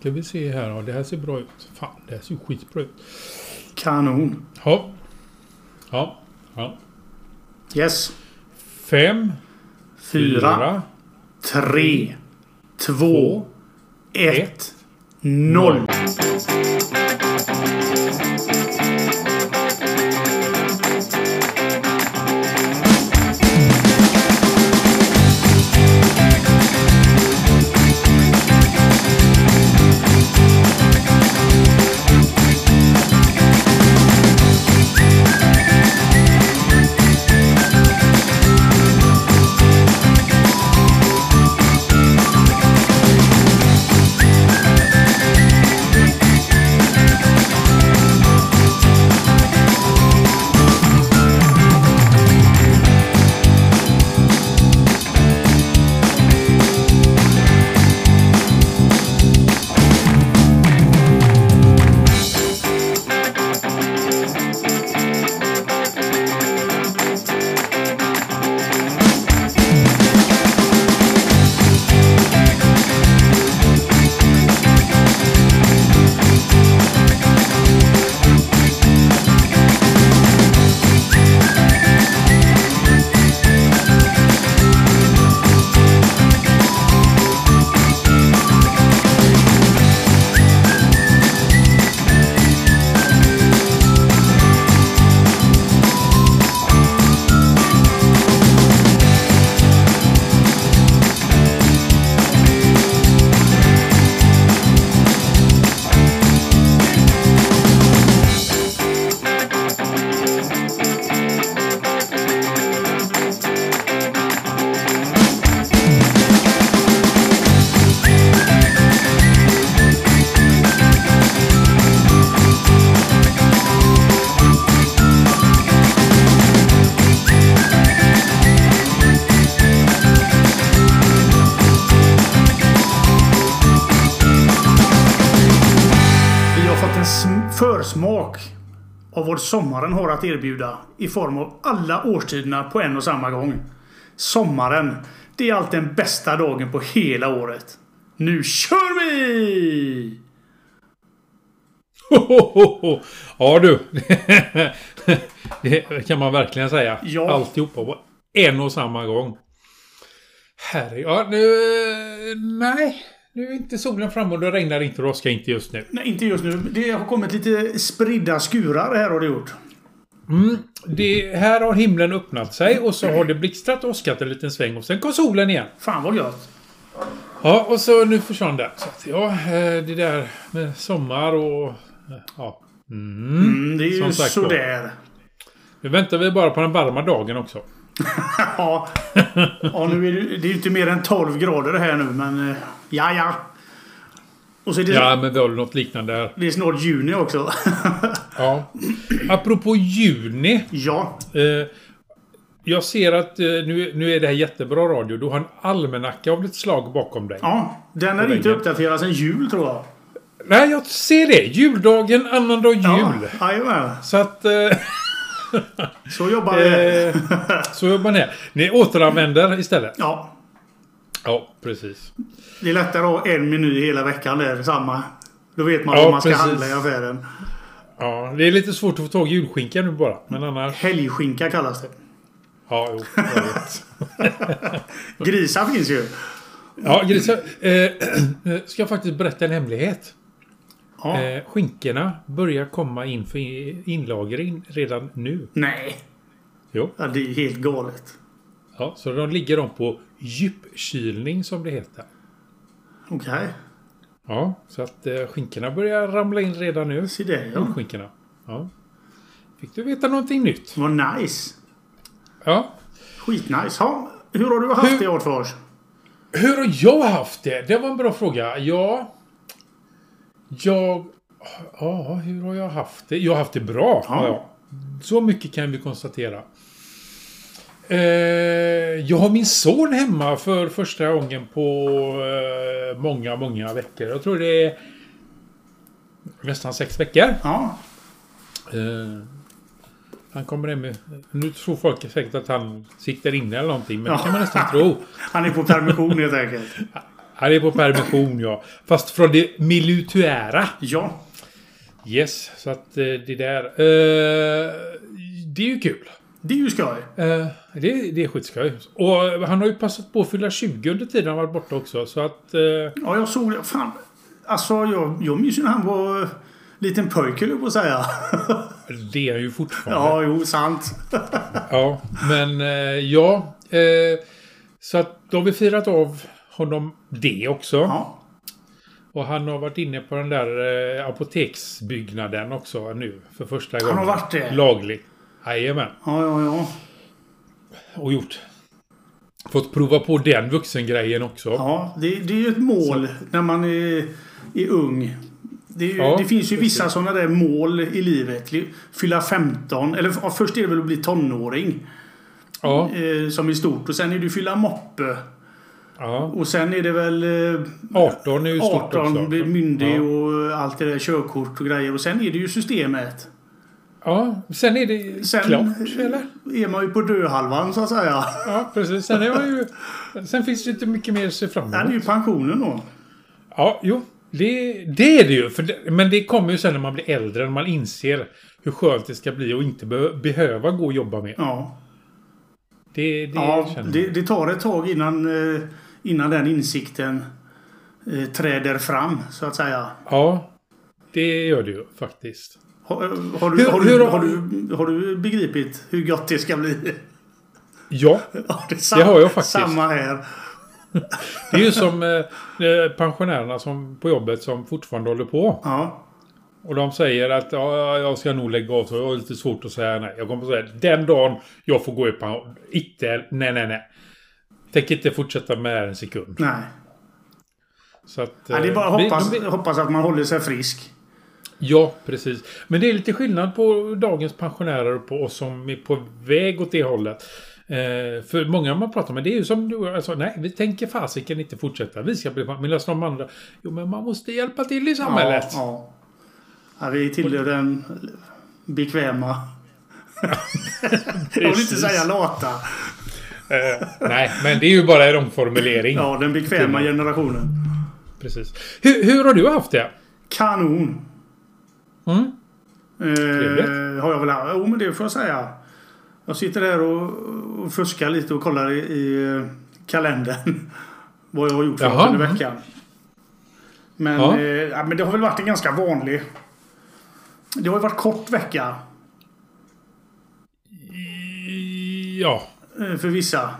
Ska vi se här. Ja, det här ser bra ut. Fan, det här ser skitbra ut. Kanon. Ja. Ja. ja. Yes. Fem. Fyra, tre, två, ett, noll. Vi av vad sommaren har att erbjuda i form av alla årstiderna på en och samma gång. Sommaren, det är allt den bästa dagen på hela året. Nu kör vi! Ja du. Det kan man verkligen säga. Ja. Alltihopa på en och samma gång. Herre, ja nu... Nej. Nu är inte solen framme och det regnar inte och åskar inte just nu. Nej, inte just nu. Det har kommit lite spridda skurar här har det gjort. Mm, det, här har himlen öppnat sig och så har det blixtrat och åskat en liten sväng och sen kom solen igen. Fan vad gött. Ja, och så nu försvann den. Så att, ja, eh, det där med sommar och... eh, Ja. Mm. Mm, det är ju sådär. Nu väntar vi bara på den varma dagen också. Ja, ja nu är det, det är ju inte mer än 12 grader här nu men... eh, Ja, ja. Och så är det, Ja, men vi har något liknande här. det är snart juni också. Ja. Apropå juni. ja. Eh, jag ser att eh, nu, nu är det här jättebra radio. Du har en almanacka av ett slag bakom dig. Ja, den På inte väggen. uppdaterats sen jul tror jag. Nej, jag ser det. Juldagen, annandag jul. Ja, jajamän. Så att... Eh, Så jobbar vi. eh, så jobbar ni. Ni återanvänder istället. Ja. Ja, precis. Det är lättare att ha en meny hela veckan där. Samma. Då vet man Ja, vad man ska precis. handla i affären. Ja, det är lite svårt att få tag i julskinka nu bara. Men annars... Helgskinka kallas det. Ja, jo. Jag vet. Grisar finns ju. Ja, grisar. Eh, ska jag faktiskt berätta en hemlighet. Ja. Eh, skinkorna börjar komma in för inlagring redan nu. Nej. Jo. Ja, det är helt galet. Ja, så de ligger de på djupkylning som det heter. Okej. Ja, så att eh, skinkorna börjar ramla in redan nu. Se det ja. Julskinkorna. Ja. Fick du veta någonting nytt? Vad nice. Ja. Skitnice. Ha, hur har du haft Hur- det Artfors? Hur har jag haft det? Det var en bra fråga. Ja... Jag... Ja, hur har jag haft det? Jag har haft det bra. Ja. Så mycket kan vi konstatera. Eh, jag har min son hemma för första gången på eh, många, många veckor. Jag tror det är nästan sex veckor. Ja. Eh, han kommer hem med... Nu tror folk säkert att han sitter inne eller någonting, men det Ja. kan man nästan tro. Han är på permission helt enkelt. Det är på permission ja. Fast från det militära. Ja. Yes, så att eh, det där... Eh, det är ju kul. Det är ju skoj. Eh, det, det är skitskoj. Och han har ju passat på att fylla 20 under tiden han varit borta också. Så att... Eh, Ja, jag såg det. Fan. Alltså, jag, jag minns ju när han var liten pojke, höll på att säga. det är han ju fortfarande. Ja, jo, sant. Ja, men eh, ja. Eh, så att då har vi firat av honom det också. Ja. Och han har varit inne på den där eh, apoteksbyggnaden också nu. För första Han gången. har varit det? Lagligt. Jajamän. Ja, ja, ja. Och gjort. Fått prova på den vuxengrejen också. Ja, det, det är ju ett mål när man är, är ung. Det, ju, Ja, det finns ju vissa sådana där mål i livet. Li- Fylla 15. Eller ja, först är det väl att bli tonåring. Ja. Eh, som är stort. Och sen är det ju fylla moppe. Ja. Och sen är det väl eh, 18 är ju stort 18, också. bli myndig Ja. och allt det där. Körkort och grejer. Och sen är det ju systemet. Ja, sen är det Sen klart, eller? är man ju på dödhalvan så att säga. Ja, precis. Sen, är man ju, sen finns det inte mycket mer att se fram Ja, det är ju emot. pensionen då. Ja, jo. Det, det är det ju. Det, men det kommer ju sen när man blir äldre. När man inser hur skönt det ska bli att inte be, behöva gå och jobba mer. Ja. Det, det Ja, det, det tar ett tag innan, eh, innan den insikten eh, träder fram, så att säga. Ja, det gör det ju faktiskt. Har, har, du, Hur- har, hur du, har- har, du, har du begripit hur gott det ska bli? Ja, det, Det har jag faktiskt. Samma här. det är ju som eh, eh, pensionärerna som, på jobbet som fortfarande håller på. Ja. Och de säger att ja, jag ska nog lägga av så jag har lite svårt att säga nej. Jag kommer att säga den dagen jag får gå i pension. Inte, nej, nej, nej. Tänker inte fortsätta med en sekund. Nej. Så att, Ja, det är bara eh, att vi- hoppas, de- hoppas att man håller sig frisk. Ja, precis. Men det är lite skillnad på dagens pensionärer och på oss som är på väg åt det hållet. Eh, för många man pratar med, det är ju som du alltså, nej, vi tänker fasiken inte fortsätta. Vi ska bli Medan de andra, jo men man måste hjälpa till i samhället. Ja, ja. ja, vi tillhör den bekväma. jag vill inte säga lata. Eh, nej, men det är ju bara en omformulering. Ja, den bekväma generationen. Precis. Hur, hur har du haft det? Kanon. Mm? Eh, har jag väl Jo, men det får jag säga. Jag sitter här och, och fuskar lite och kollar i, i eh, kalendern. Vad jag har gjort Jaha. under veckan. Men, Ja. eh, ja, men det har väl varit en ganska vanlig... Det har ju varit kort vecka Ja. Eh, för vissa.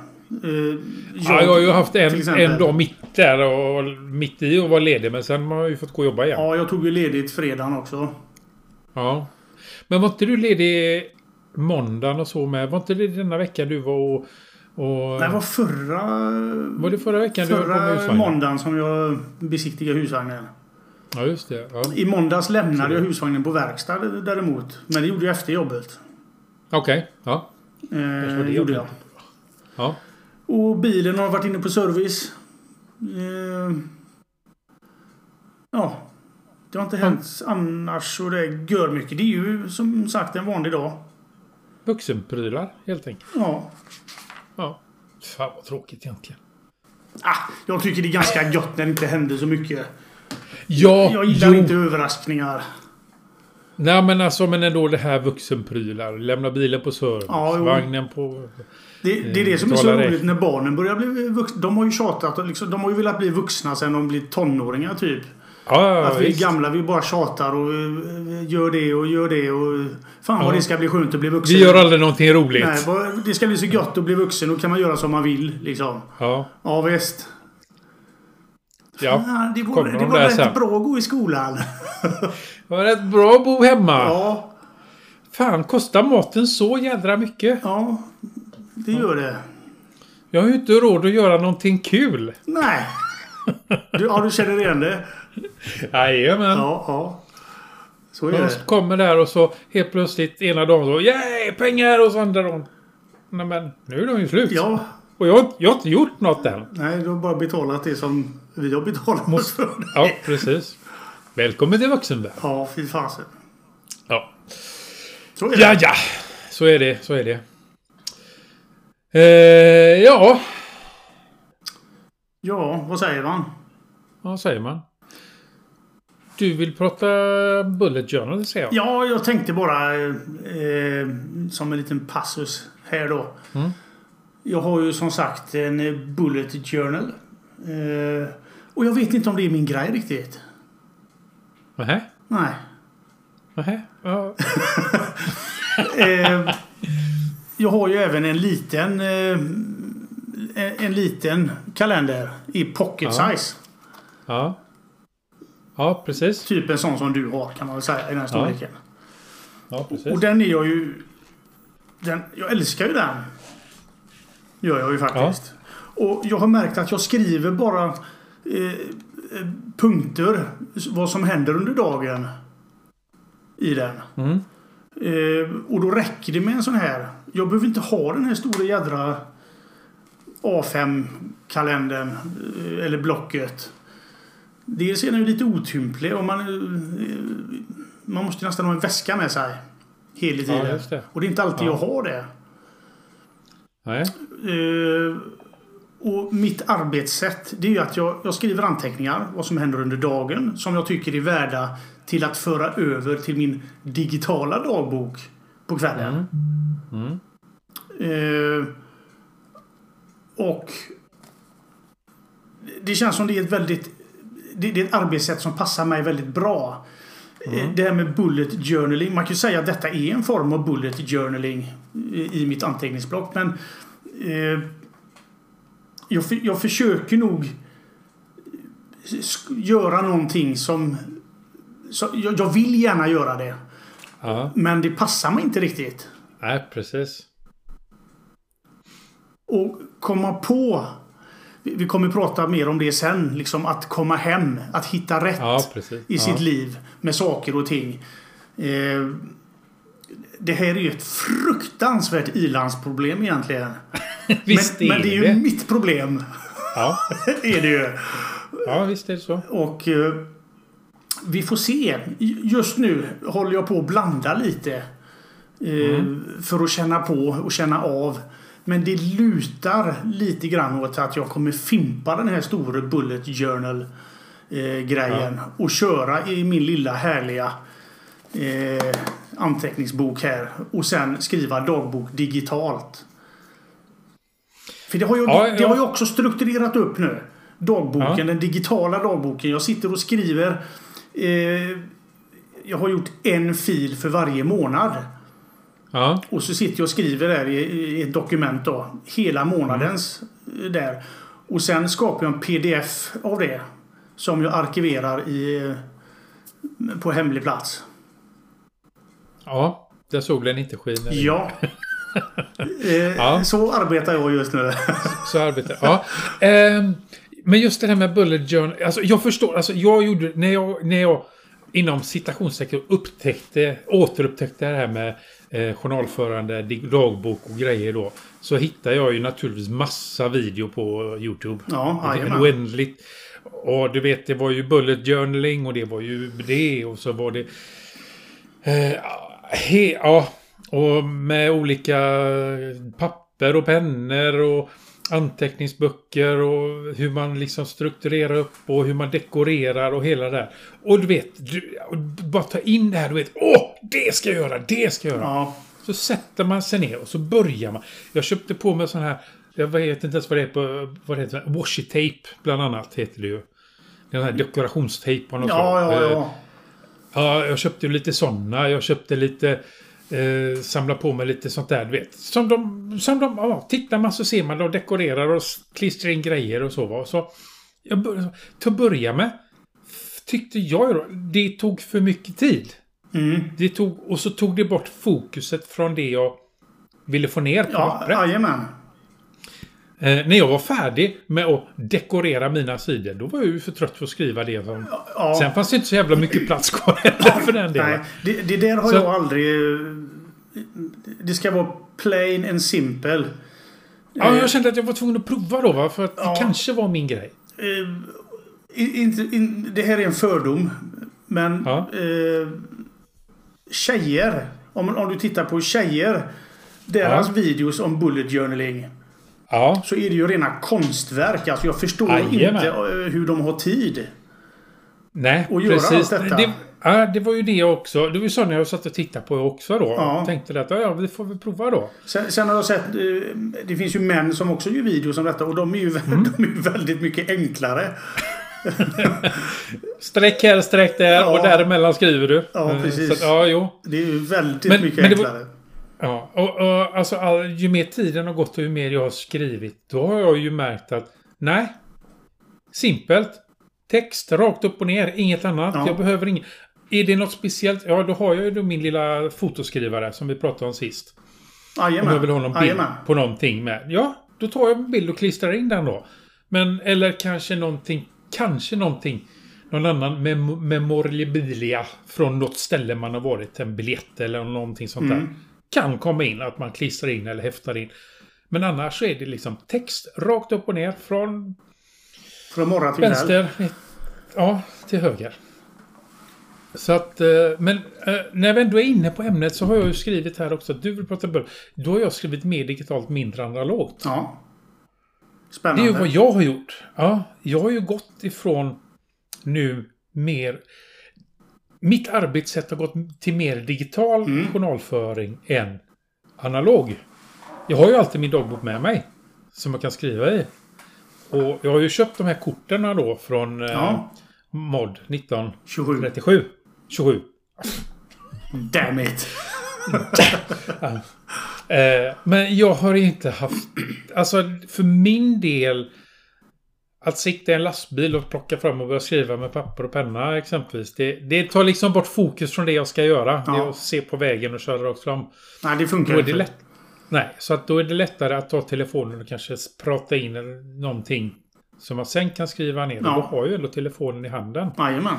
Eh, ja, jag har ju haft en, en dag mitt där och mitt i och vara ledig. Men sen har jag ju fått gå och jobba igen. Ja, jag tog ju ledigt fredagen också. Ja. Men var inte du ledig måndagen och så med? Var inte det denna vecka du var och... och Nej, det var förra... var det förra veckan du var med Förra husvagnen? måndagen som jag besiktigade husvagnen. Ja, just det. Ja. I måndags lämnade jag husvagnen på verkstad däremot. Men det gjorde jag efter jobbet. Okej. Ja. Eh, var det gjorde jag. Ja. Och bilen har varit inne på service. Eh, ja. Det har inte hänt annars och det gör mycket. Det är ju som sagt en vanlig dag. Vuxenprylar, helt enkelt. Ja. Ja. Fan vad tråkigt egentligen. Ah, jag tycker det är ganska gött när det inte händer så mycket. Ja, Jag gillar jo. inte överraskningar. Nej men alltså men ändå det här vuxenprylar. Lämna bilen på service. Ja, vagnen på... Det, det är det som är så roligt när barnen börjar bli vuxna. De har ju tjatat och liksom, de har ju velat bli vuxna sen de blir tonåringar typ. Ja, ja, Att vi visst. gamla, vi bara tjatar och eh, gör det och gör det och... Fan Ja. vad det ska bli skönt att bli vuxen. Vi gör aldrig någonting roligt. Nej, det ska bli så gött att bli vuxen. Då kan man göra som man vill liksom. Ja. Ja visst. Ja. Ah, det var, kommer det de var rätt sen. bra att gå i skolan. Det var rätt bra att bo hemma. Ja, Fan, kostar maten så jädra mycket? ja. Det gör det. Jag har ju inte råd att göra någonting kul. Nej. Du, ja, du känner igen det? Jajamän. Ja, ja. Så är De det. kommer där och så helt plötsligt ena dagen så Yay! Pengar! Och så andra dagen Nej men nu är de ju slut. Ja. Och jag, har- jag har inte gjort något än. Nej, du har bara betalat det som vi har betalat oss för. Ja, precis. Välkommen till vuxenvärlden. Ja, fy fasen. Ja. Så är det. Ja, ja. Så är det. Så är det. Eh, ja. Ja, vad säger man? vad säger man? Du vill prata Bullet Journal, säger jag. Ja, jag tänkte bara eh, som en liten passus här då. Mm. Jag har ju som sagt en Bullet Journal. Eh, och jag vet inte om det är min grej riktigt. Nähä? Nej. Nähä? Ja. Eh, jag har ju även en liten eh, en, en liten kalender i pocket Ja. size. Ja. Ja, precis. Typ en sån som du har kan man väl säga i den här storleken. Ja, precis. Och den är jag ju... Den, jag älskar ju den. Gör jag ju faktiskt. Och jag har märkt att jag skriver bara eh, punkter. Vad som händer under dagen. I den. Mm. Eh, och då räcker det med en sån här. Jag behöver inte ha den här stora jädra A5-kalendern. eh, Eller blocket. Dels är den ju lite otymplig och man, eh, man måste nästan ha en väska med sig. Hela tiden. Ja, det. Och det är inte alltid Ja. jag har det. Nej. Eh, och mitt arbetssätt det är ju att jag, jag skriver anteckningar. Vad som händer under dagen. Som jag tycker är värda till att föra över till min digitala dagbok på kvällen. Mm. Eh, och det känns som det är ett väldigt det, det är ett arbetssätt som passar mig väldigt bra. Eh, Det här med bullet journaling. Man kan ju säga att detta är en form av bullet journaling i, mitt anteckningsblock. Men eh, jag, jag försöker nog göra någonting som... Så, jag, jag vill gärna göra det. Ja. Men det passar mig inte riktigt. Nej, precis. Och komma på vi kommer prata mer om det sen. Liksom att komma hem. Att hitta rätt Ja, i ja. sitt liv med saker och ting. Eh, det här är ju ett fruktansvärt ilandsproblem egentligen. Visst men, men det är ju det. mitt problem. Ja. är det ju. ja, visst är det så. Och eh, vi får se. Just nu håller jag på att blanda lite. Eh, För att känna på och känna av. Men det lutar lite grann åt att jag kommer fimpa den här stora Bullet Journal eh, grejen. Och köra i min lilla härliga eh, anteckningsbok här. Och sen skriva dagbok digitalt. För det har jag, Ja, det ja. har jag också strukturerat upp nu. Dagboken, Ja. den digitala dagboken. Jag sitter och skriver. Eh, jag har gjort en fil för varje månad. Ja. Och så sitter jag och skriver där i, i ett dokument då. Hela månadens eh, där. Och sen skapar jag en pdf av det. Som jag arkiverar i, eh, på hemlig plats. Ja. Där solen inte skiner. Ja. eh, Ja. Så arbetar jag just nu. Så arbetar Ja. Ehm, men just det här med bullet journal. Alltså jag förstår. Alltså jag gjorde... När jag, när jag inom citationstecken upptäckte, återupptäckte det här med eh, journalförande, dagbok och grejer då. Så hittade jag ju naturligtvis massa video på YouTube. Ja, jajamän. oändligt. Och du vet, det var ju bullet journaling och det var ju det och så var det... Eh, he, ja, och med olika papper och pennor och anteckningsböcker och hur man liksom strukturerar upp och hur man dekorerar och hela det där. Och du vet, du, bara ta in det här, du vet, åh, det ska jag göra, det ska jag göra. Ja. Så sätter man sig ner och så börjar man. Jag köpte på mig sån här, jag vet inte ens vad det är på, vad det heter, washi tape bland annat heter det ju. Den här dekorationstejp av något Ja, slag. ja, Eh, ja. Ja, jag köpte lite sådana. Jag köpte lite... Eh, samla på mig lite sånt där, du vet. Som de... Som de ja, tittar man så ser man de dekorerar och klistrar in grejer och så. Va? Så jag bör, till att börja med tyckte jag då, det tog för mycket tid. Mm. Det tog, och så tog det bort fokuset från det jag ville få ner på Ja, pappret. jajamän. Eh, när jag var färdig med att dekorera mina sidor, då var jag ju för trött för att skriva det. Som... Ja. Sen fanns det inte så jävla mycket plats kvar heller för den delen. Nej, det, det där har Så- jag aldrig... Det ska vara plain and simple. Ja, jag kände att jag var tvungen att prova då, va? för att Ja. det kanske var min grej. Eh, in, inte- in, det här är en fördom. Men Ja. eh, tjejer. Om, om du tittar på tjejer. Deras Ja. videos om bullet journaling. Ja. Så är det ju rena konstverk. Alltså jag förstår Jajamän. inte eh, hur de har tid. Nej, Och göra precis. allt detta. Det, ja, det var ju det också. Det var ju så när jag satt och tittade på också då. Ja. Tänkte att ja, vi får väl prova då. Sen, sen har jag sett, eh, det finns ju män som också gör videos om detta och de är ju, Mm. de är ju väldigt mycket enklare. Streck här, streck där Ja. och däremellan skriver du. Ja, Eh, precis. Så ja, jo. Det är ju väldigt Men- mycket men det enklare. Ja, och, och alltså all, ju mer tiden har gått och ju mer jag har skrivit, då har jag ju märkt att nej. Simpelt. Text rakt upp och ner, inget annat. Ja. Jag behöver inget. Är det något speciellt? Ja, då har jag ju då min lilla fotoskrivare som vi pratade om sist. Om Jajamän. jag vill ha någon bild Jajamän. på någonting med. Ja, då tar jag en bild och klistrar in den då. Men, eller kanske någonting, kanske någonting, någon annan mem memorabilia från något ställe man har varit, en biljett eller någonting sånt där. Kan komma in, att man klistrar in eller häftar in. Men annars så är det liksom text rakt upp och ner från Från morgon till kväll. vänster, ja, till höger. Så att, eh, men eh, när vi ändå är inne på ämnet så har jag ju skrivit här också att du vill prata böcker. Då har jag skrivit mer digitalt, mindre analogt. Ja. Det är Spännande. ju vad jag har gjort. Ja, jag har ju gått ifrån nu mer... Mitt arbetssätt har gått till mer digital Mm. journalföring än analog. Jag har ju alltid min dagbok med mig. Som jag kan skriva i. Och jag har ju köpt de här korten då från eh, Ja. MOD 27. 1937. 27. Damn it. Eh, men jag har inte haft... Alltså för min del... Att sitta i en lastbil och plocka fram och börja skriva med papper och penna exempelvis. Det, det tar liksom bort fokus från det jag ska göra. Ja. Det är att se på vägen och köra rakt fram. Nej, det funkar inte. lätt. Nej, så att då är det lättare att ta telefonen och kanske prata in någonting som man sen kan skriva ner. Ja. Då har ju ändå telefonen i handen. Jajamän.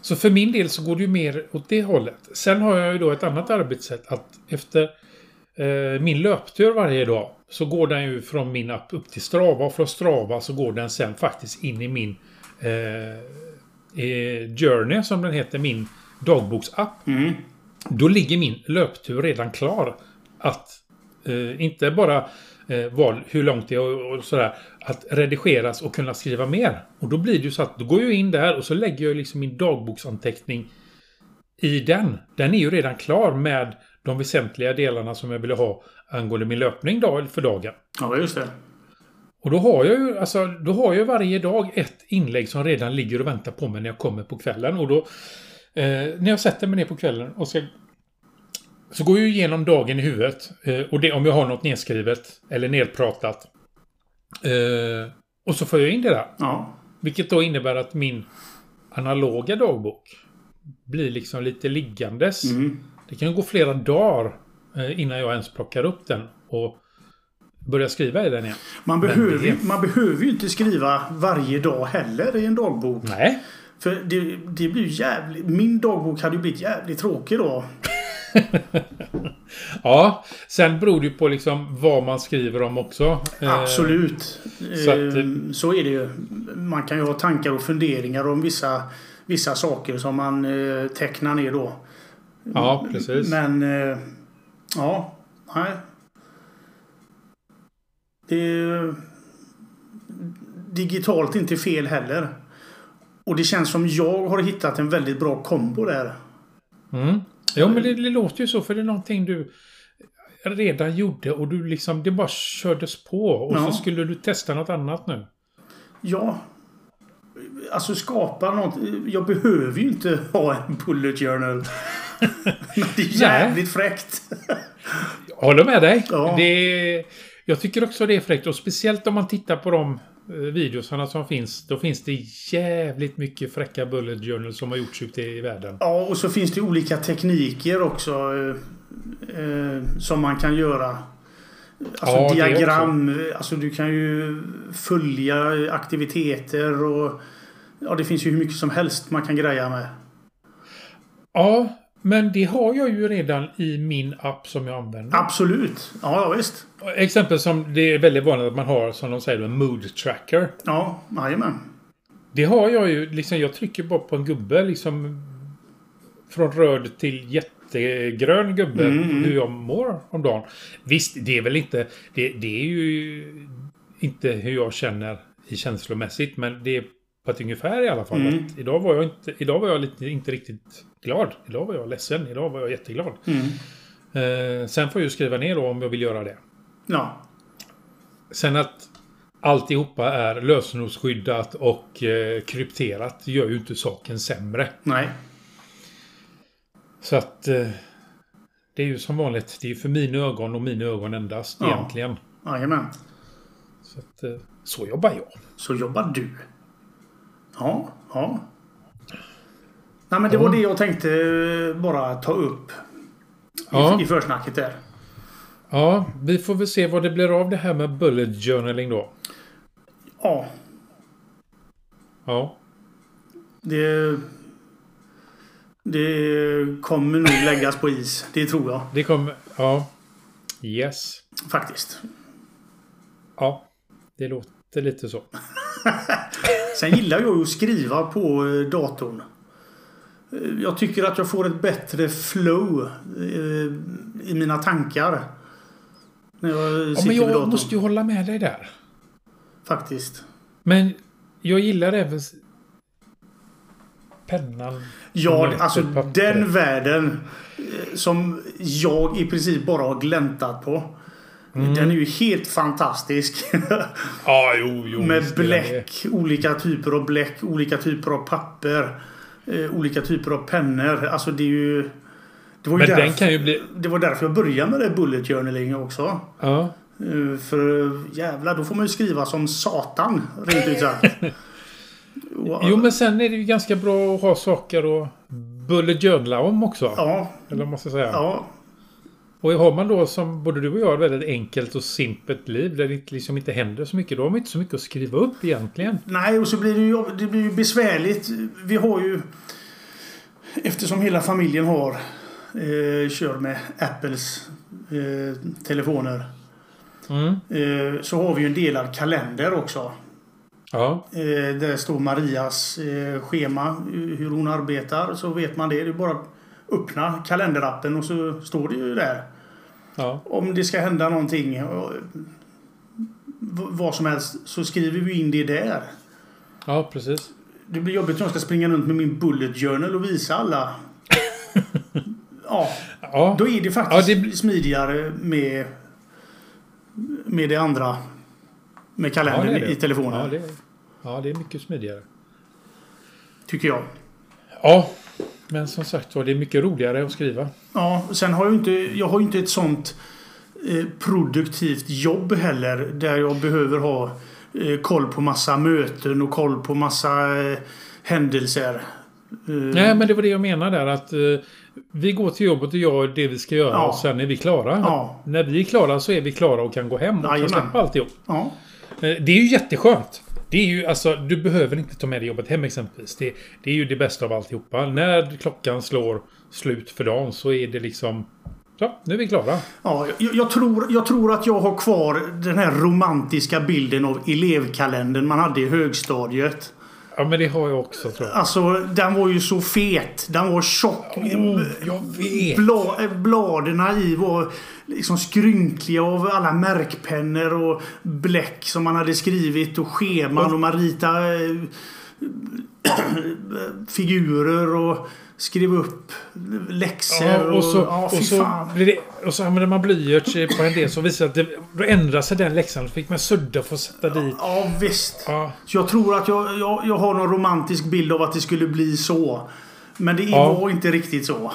Så för min del så går det ju mer åt det hållet. Sen har jag ju då ett annat arbetssätt att efter eh, min löptur varje dag så går den ju från min app upp till Strava och från Strava så går den sen faktiskt in i min eh, eh, Journey som den heter, min dagboksapp. Mm. Då ligger min löptur redan klar. Att eh, inte bara eh, val, hur långt det är och, och sådär. Att redigeras och kunna skriva mer. Och då blir det ju så att då går jag in där och så lägger jag liksom min dagboksanteckning i den. Den är ju redan klar med de väsentliga delarna som jag ville ha angående min löpning dag för dagen. Ja, just det. Och då har jag ju alltså, då har jag varje dag ett inlägg som redan ligger och väntar på mig när jag kommer på kvällen. Och då, eh, när jag sätter mig ner på kvällen och ska så går jag ju igenom dagen i huvudet. Eh, och det om jag har något nedskrivet eller nedpratat. Eh, och så får jag in det där. Ja. Vilket då innebär att min analoga dagbok blir liksom lite liggandes. Mm. Det kan gå flera dagar eh, innan jag ens plockar upp den och börjar skriva i den igen. Man, behöver, det- ju- man behöver ju inte skriva varje dag heller i en dagbok. Nej. För det, det blir ju jävligt... Min dagbok hade ju blivit jävligt tråkig då. Ja, sen beror det ju på liksom vad man skriver om också. Eh, Absolut. så att- Eh, så är det ju. Man kan ju ha tankar och funderingar om vissa, vissa saker som man eh, tecknar ner då. Ja, precis. Men... Eh, ja. Nej. Det är digitalt inte fel heller. Och det känns som jag har hittat en väldigt bra kombo där. Mm. Ja, men det, det låter ju så för det är någonting du redan gjorde och du liksom, det bara kördes på och Ja. så skulle du testa något annat nu. Ja. Alltså skapa något. Jag behöver ju inte ha en bullet journal. Det är jävligt fräckt. Jag håller med dig. Ja. Det, jag tycker också det är fräckt och speciellt om man tittar på de eh, videosarna som finns. Då finns det jävligt mycket fräcka bullet journals som har gjorts ute i världen. Ja, och så finns det olika tekniker också. Eh, eh, som man kan göra. Alltså Ja, diagram. Alltså du kan ju följa aktiviteter och... Ja, det finns ju hur mycket som helst man kan greja med. Ja, men det har jag ju redan i min app som jag använder. Absolut. Ja, ja visst. Exempel som det är väldigt vanligt att man har, som de säger, en mood tracker. Ja, jajamän. Det har jag ju, liksom jag trycker bara på en gubbe liksom från röd till jätte jättegrön gubbe Mm, mm. hur jag mår om dagen. Visst, det är väl inte... Det, det är ju inte hur jag känner i känslomässigt, men det är ett ungefär i alla fall. Mm. Idag var jag, inte, idag var jag lite, inte riktigt glad. Idag var jag ledsen. Idag var jag jätteglad. Mm. Eh, sen får jag ju skriva ner då om jag vill göra det. Ja. Sen att alltihopa är lösenordsskyddat och eh, krypterat gör ju inte saken sämre. Nej. Så att eh, det är ju som vanligt. Det är ju för mina ögon och mina ögon endast Ja. egentligen. Jajamän. Så, att, eh, så jobbar jag. Så jobbar du. Ja, ja. Nej, men det Ja. var det jag tänkte eh, bara ta upp. Ja. I, i försnacket där. Ja, vi får väl se vad det blir av det här med bullet journaling då. Ja, Ja. det... Det kommer nog läggas på is. Det tror jag Det kommer... Ja. Yes. faktiskt. Ja. Det låter lite så. Sen gillar jag ju att skriva på eh, datorn. Eh, Jag tycker att jag får ett bättre flow eh, i mina tankar. När jag Ja, sitter men vid jag datorn. måste ju hålla med dig där. Faktiskt. Men jag gillar även pennan. Ja, alltså den världen som jag i princip bara har gläntat på. Mm. Den är ju helt fantastisk. Ja, jo, jo. Med bläck, olika typer av bläck, olika typer av papper. Eh, olika typer av pennor. Alltså det är ju... Det var ju Men därför, den kan ju bli... det var därför jag började med det bullet journaling också. Ja. Eh, För jävlar, då får man ju skriva som satan. Rent ut sagt. Jo, men sen är det ju ganska bra att ha saker att bullet journala om också. Ja, Eller vad man ska säga. ja. Och har man då som både du och jag väldigt enkelt och simpelt liv där det liksom inte händer så mycket. Då har man inte så mycket att skriva upp egentligen. Nej, och så blir det ju, det blir ju besvärligt. Vi har ju... Eftersom hela familjen har... Eh, kör med Apples eh, telefoner. Mm. Eh, så har vi ju en delad kalender också. Ja. Eh, där står Marias eh, schema, hur hon arbetar. Så vet man det. Det är bara öppna kalenderappen och så står det ju där. Ja. Om det ska hända någonting, eh, vad som helst, så skriver vi in det där. Ja, precis. Det blir jobbigt om jag ska springa runt med min bullet journal och visa alla. ja, Ja. då är det faktiskt Ja, det smidigare med, med det andra. Med ja, kalendern det är det. i telefonen. Ja det, är, ja, det är mycket smidigare. Tycker jag. Ja, men som sagt var, det är mycket roligare att skriva. Ja, sen har jag inte, jag har inte ett sånt eh, produktivt jobb heller. Där jag behöver ha eh, koll på massa möten och koll på massa eh, händelser. Nej, men det var det jag menade där att vi går till jobbet och gör det vi ska göra Ja. och sen är vi klara. Ja. När vi är klara så är vi klara och kan gå hem och kan Jajamän. släppa alltihop. Ja. Det är ju jätteskönt. Det är ju alltså, du behöver inte ta med dig jobbet hem exempelvis. Det, det är ju det bästa av alltihopa. När klockan slår slut för dagen så är det liksom... Så, nu är vi klara. Ja, jag, jag, tror, jag tror att jag har kvar den här romantiska bilden av elevkalendern man hade i högstadiet. Ja, men det har jag också tror jag. Alltså, den var ju så fet. Den var tjock. Oh, jag vet! Bla, bladen i var liksom skrynkliga av alla märkpennor och bläck som man hade skrivit och scheman och man ritade eh, figurer och skrev upp läxor. Ja, och så, ja, fy och, så det, och så använder man blyerts på en del som visar att det, då ändrar sig den läxan. Då fick man sudda för att sätta dit. Ja, visst. Ja, Så jag tror att jag, jag, jag har någon romantisk bild av att det skulle bli så. Men det Ja. var inte riktigt så.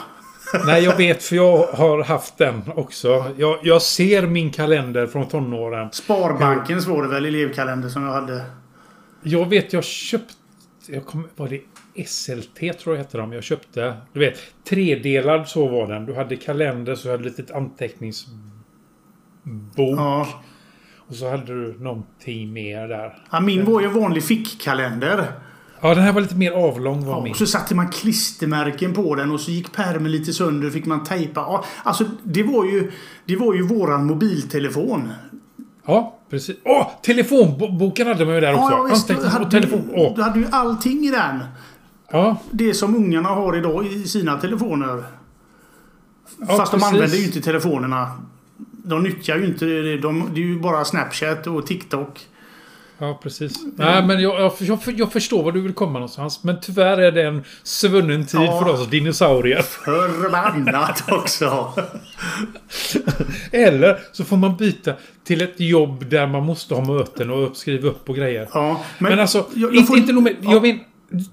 nej, jag vet för jag har haft den också. Jag, jag ser min kalender från tonåren. Sparbankens var det väl elevkalender som jag hade. Jag vet, jag köpte... Jag kom, var det SLT tror jag hette de. Jag köpte... Du vet, tredelad så var den. Du hade kalender, så hade du ett litet anteckningsbok. Ja. Och så hade du någonting mer där. Ja, min var ju en vanlig fickkalender. Ja, den här var lite mer avlång var Ja, min. och så satte man klistermärken på den och så gick pärmen lite sönder fick man tejpa. Ja, alltså det var ju, det var ju våran mobiltelefon. Ja, precis. Åh! telefonboken hade man ju där också. Ja, visst, hade, telefon. Åh. du hade ju allting i den. Ja, Det som ungarna har idag i sina telefoner. Ja, Fast de precis. använder ju inte telefonerna. De nyttjar ju inte det. De, det är ju bara Snapchat och TikTok. Ja, precis. Nej, men jag, jag, jag, förstår vad du vill komma någonstans. Men tyvärr är det en svunnen tid Ja. för oss dinosaurier. Förbannat också! Eller så får man byta till ett jobb där man måste ha möten och skriva upp och grejer. Ja, Men, alltså, jag, jag inte, får- inte nog med... Ja. Jag, men,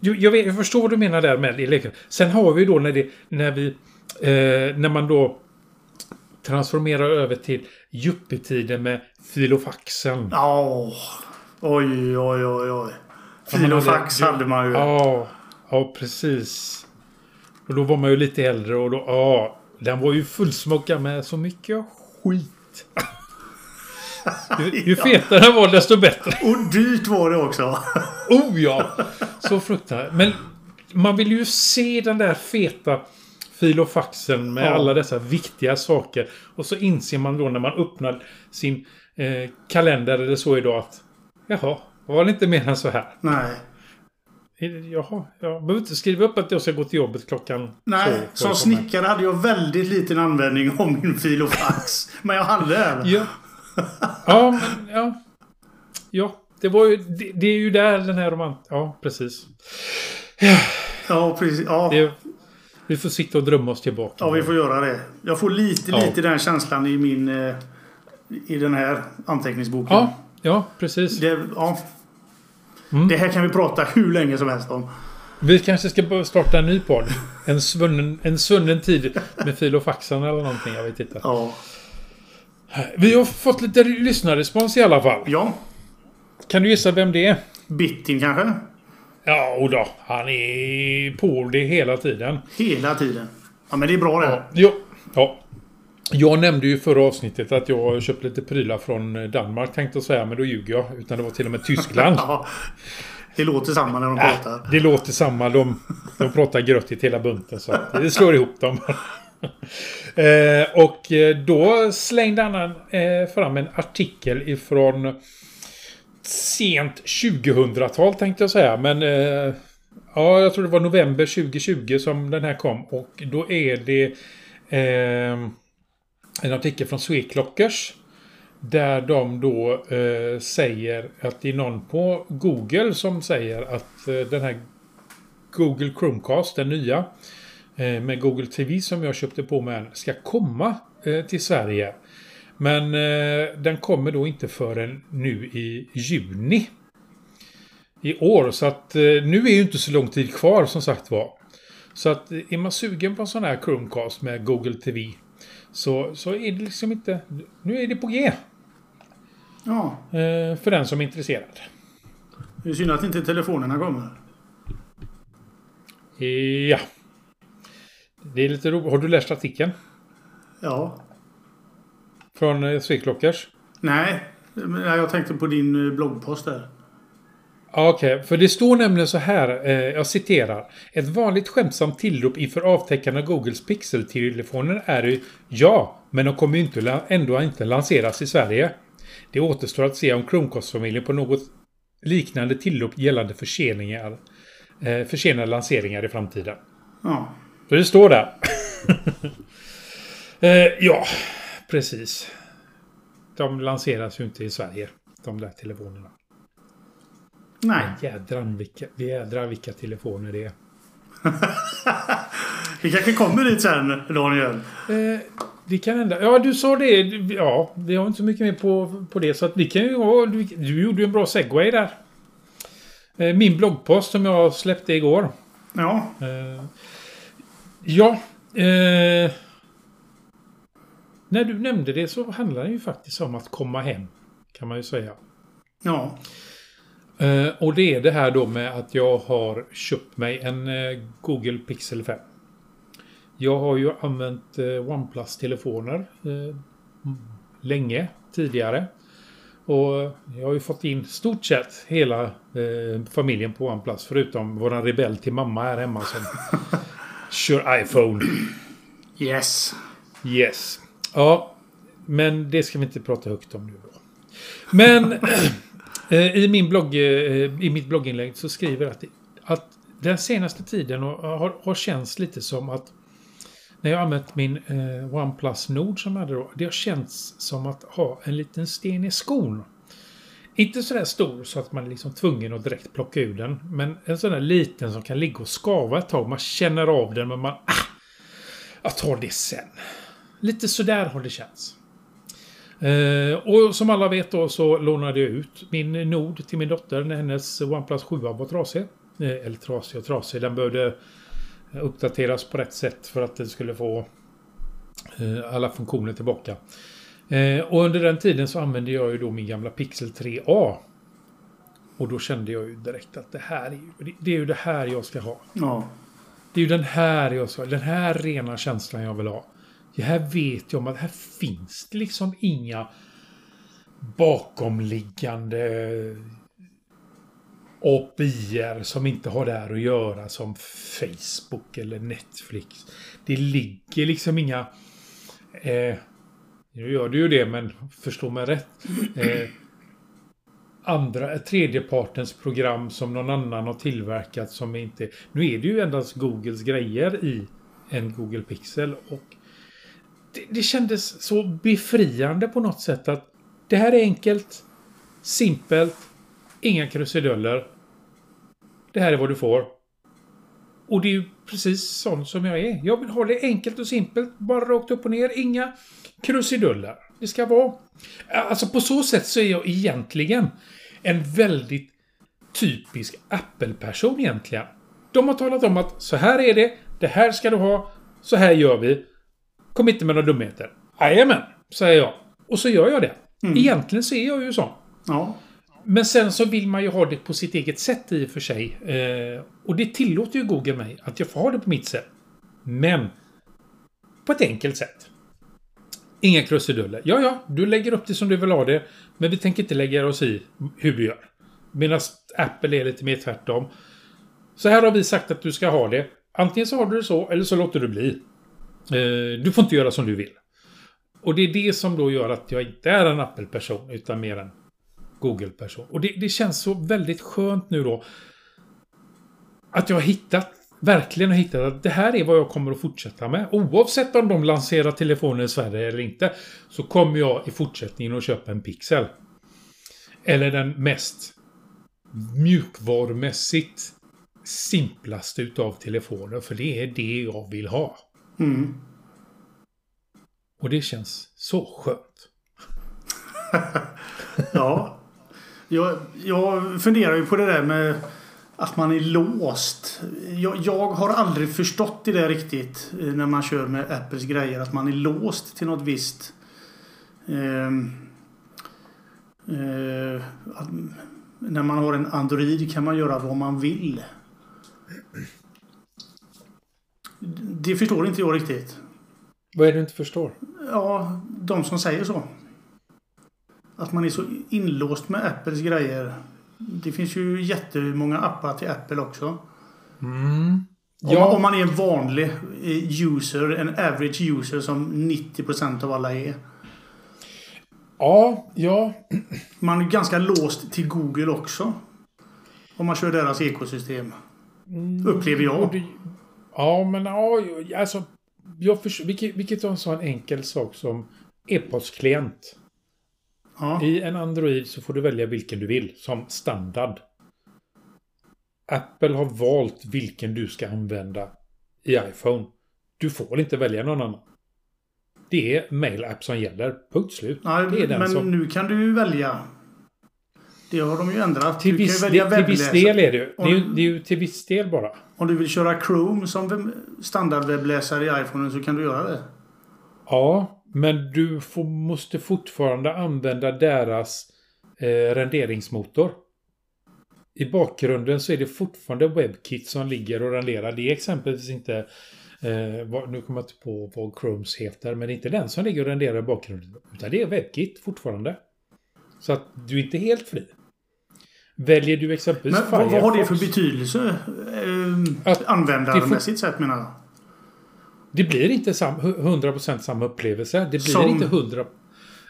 jag, jag, vet, jag förstår vad du menar där med leken. Sen har vi då när, det, när vi... Eh, när man då transformerar över till yuppie-tiden med filofaxen. Ja. Oj, oj, oj, oj. Ja, man Filofax hade- hade man ju. Ja, ja precis. Och då var man ju lite äldre och då... Ja, den var ju fullsmockad med så mycket skit. Ju, ju fetare den var desto bättre. Och dyrt var det också. Oh ja! Så fruktansvärt. Men man vill ju se den där feta filofaxen med Ja. alla dessa viktiga saker. Och så inser man då när man öppnar sin eh, kalender eller så idag att Jaha, var det inte mer än så här? Nej. Jaha, jag behöver inte skriva upp att jag ska gå till jobbet klockan Nej, för som snickare hade jag väldigt liten användning av min filofax. Men jag hade den. Ja. Ja, men ja. Ja, det var ju... Det, det är ju där den här romant... Ja, precis. Ja, precis. Ja. Det, vi får sitta och drömma oss tillbaka. ja, vi får göra det. Jag får lite, Ja. lite den känslan i min... eh, I den här anteckningsboken. Ja, ja precis. Det, ja. Mm. det här kan vi prata hur länge som helst om. Vi kanske ska starta en ny podd. En svunnen, en svunnen tid med fil och faxen eller någonting. Jag vet inte. Ja. Vi har fått lite lyssnarrespons i alla fall. Ja. Kan du gissa vem det är? Bitting kanske? Ja, och då. Han är på det hela tiden. Hela tiden. Ja, men det är bra det. Ja, jo, ja. Jag nämnde ju förra avsnittet att jag har köpt lite prylar från Danmark tänkte jag säga, men då ljuger jag. Utan det var till och med Tyskland. Ja. Det låter samma när de pratar. det låter samma. De, de pratar grötigt hela bunten. Så det slår ihop dem. eh, och eh, då slängde han eh, fram en artikel ifrån sent 2000-tal tänkte jag säga. Men eh, ja, jag tror det var november 2020 som den här kom. Och då är det eh, en artikel från Sweclockers. Där de då eh, säger att det är någon på Google som säger att eh, den här Google Chromecast, den nya, eh, med Google TV som jag köpte på mig, ska komma eh, till Sverige. Men eh, den kommer då inte förrän nu i juni. I år, så att eh, nu är ju inte så lång tid kvar som sagt var. Så att eh, är man sugen på en sån här Chromecast med Google TV så, så är det liksom inte... Nu är det på G. Ja. Eh, för den som är intresserad. Det är synd att inte telefonerna kommer. Ja. Det är lite roligt. Har du läst artikeln? Ja. Från eh, Sweclockers? Nej. Jag tänkte på din eh, bloggpost där. Okej, för det står nämligen så här, eh, jag citerar. Ett vanligt skämtsamt tillrop inför avtäckande av Googles pixeltelefoner är ju ja, men de kommer ju inte, ändå inte lanseras i Sverige. Det återstår att se om Chromecast-familjen på något liknande tillrop gällande förseningar, eh, försenade lanseringar i framtiden. Ja. Så det står där. eh, ja, precis. De lanseras ju inte i Sverige, de där telefonerna. Nej. Jädrar vilka, jädrar vilka telefoner det är. Vi kanske kommer dit sen, Daniel. Eh, det kan hända. Ja, du sa det. Ja, vi har inte så mycket mer på, på det. Så att vi kan ju... ja, Du, du gjorde ju en bra segway där. Eh, min bloggpost som jag släppte igår. Ja. Eh, ja. Eh, när du nämnde det så handlar det ju faktiskt om att komma hem. Kan man ju säga. Ja. Eh, och det är det här då med att jag har köpt mig en eh, Google Pixel 5. Jag har ju använt eh, OnePlus-telefoner eh, länge tidigare. Och jag har ju fått in stort sett hela eh, familjen på OnePlus förutom våran rebell till mamma här hemma som kör iPhone. Yes. Yes. Ja, men det ska vi inte prata högt om nu då. Men eh, i, min blogg, eh, i mitt blogginlägg så skriver jag att, att den senaste tiden har, har, har känts lite som att när jag använt min eh, OnePlus Nord som jag hade då. Det har känts som att ha en liten sten i skon. Inte sådär stor så att man är liksom tvungen att direkt plocka ur den. Men en sån där liten som kan ligga och skava ett tag. Man känner av den men man... Ah, jag tar det sen. Lite sådär har det känts. Eh, och som alla vet då så lånade jag ut min Nord till min dotter när hennes OnePlus 7 var trasig. Eh, eller trasig och trasig. Den behövde eh, uppdateras på rätt sätt för att den skulle få eh, alla funktioner tillbaka. Eh, och under den tiden så använde jag ju då min gamla Pixel 3A. Och då kände jag ju direkt att det här är ju, det är ju det här jag ska ha. Ja. Det är ju den här jag ska Den här rena känslan jag vill ha. Det här vet jag om att här finns det liksom inga bakomliggande API som inte har där att göra som Facebook eller Netflix. Det ligger liksom inga... Eh, nu gör det ju det, men förstå mig rätt. Eh, andra, tredjepartens program som någon annan har tillverkat som inte... Nu är det ju endast Googles grejer i en Google Pixel och det, det kändes så befriande på något sätt att det här är enkelt, simpelt, inga krusiduller. Det här är vad du får. Och det är ju precis sån som jag är. Jag vill ha det enkelt och simpelt. Bara rakt upp och ner. Inga krusiduller. Det ska vara... Alltså på så sätt så är jag egentligen en väldigt typisk Apple-person egentligen. De har talat om att så här är det. Det här ska du ha. Så här gör vi. Kom inte med några dumheter. Jajamän, säger jag. Och så gör jag det. Mm. Egentligen så är jag ju sån. Ja. Men sen så vill man ju ha det på sitt eget sätt i och för sig. Eh, och det tillåter ju Google mig att jag får ha det på mitt sätt. Men på ett enkelt sätt. Inga krusiduller. Ja, ja, du lägger upp det som du vill ha det. Men vi tänker inte lägga oss i hur du gör. Medan Apple är lite mer tvärtom. Så här har vi sagt att du ska ha det. Antingen så har du det så, eller så låter du bli. Eh, du får inte göra som du vill. Och det är det som då gör att jag inte är en Apple-person, utan mer en Google-person. Och det, det, känns så väldigt skönt nu då. Att jag har hittat, verkligen har hittat att det här är vad jag kommer att fortsätta med. Oavsett om de lanserar telefoner i Sverige eller inte. Så kommer jag i fortsättningen att köpa en Pixel. Eller den mest mjukvarumässigt simplaste utav telefoner. För det är det jag vill ha. Mm. Och det känns så skönt. ja. Jag, jag funderar ju på det där med att man är låst. Jag, jag, har aldrig förstått det där riktigt eh, när man kör med Apples grejer. Att man är låst till något visst. Eh, eh, att, när man har en Android kan man göra vad man vill. Det förstår inte jag riktigt. Vad är det du inte förstår? Ja, de som säger så. Att man är så inlåst med Apples grejer. Det finns ju jättemånga appar till Apple också. Mm. Ja. Om, man, om man är en vanlig eh, user, en average user som 90% av alla är. Ja, ja. Man är ganska låst till Google också. Om man kör deras ekosystem. Mm. Upplever jag. Ja, men ja, alltså. Jag förstår, vilket, vilket är en sån enkel sak som e-postklient. Ja. I en Android så får du välja vilken du vill som standard. Apple har valt vilken du ska använda i iPhone. Du får inte välja någon annan. Det är mail-app som gäller. Punkt slut. Nej, det är den men som... nu kan du ju välja. Det har de ju ändrat. Till, viss, till viss del är det ju. Det är, ju, det är ju till viss del bara. Om du vill köra Chrome som standardwebbläsare i iPhone så kan du göra det. Ja, men du får, måste fortfarande använda deras eh, renderingsmotor. I bakgrunden så är det fortfarande WebKit som ligger och renderar. Det är exempelvis inte... Eh, vad, nu kommer jag inte på vad Chromes heter. Men det är inte den som ligger och renderar i bakgrunden. Utan det är WebKit fortfarande. Så att du är inte helt fri. Väljer du exempelvis Men Firefox, vad har det för betydelse? Eh, användarmässigt sett menar jag. Det blir inte sam, 100% samma upplevelse. Det blir som... inte 100...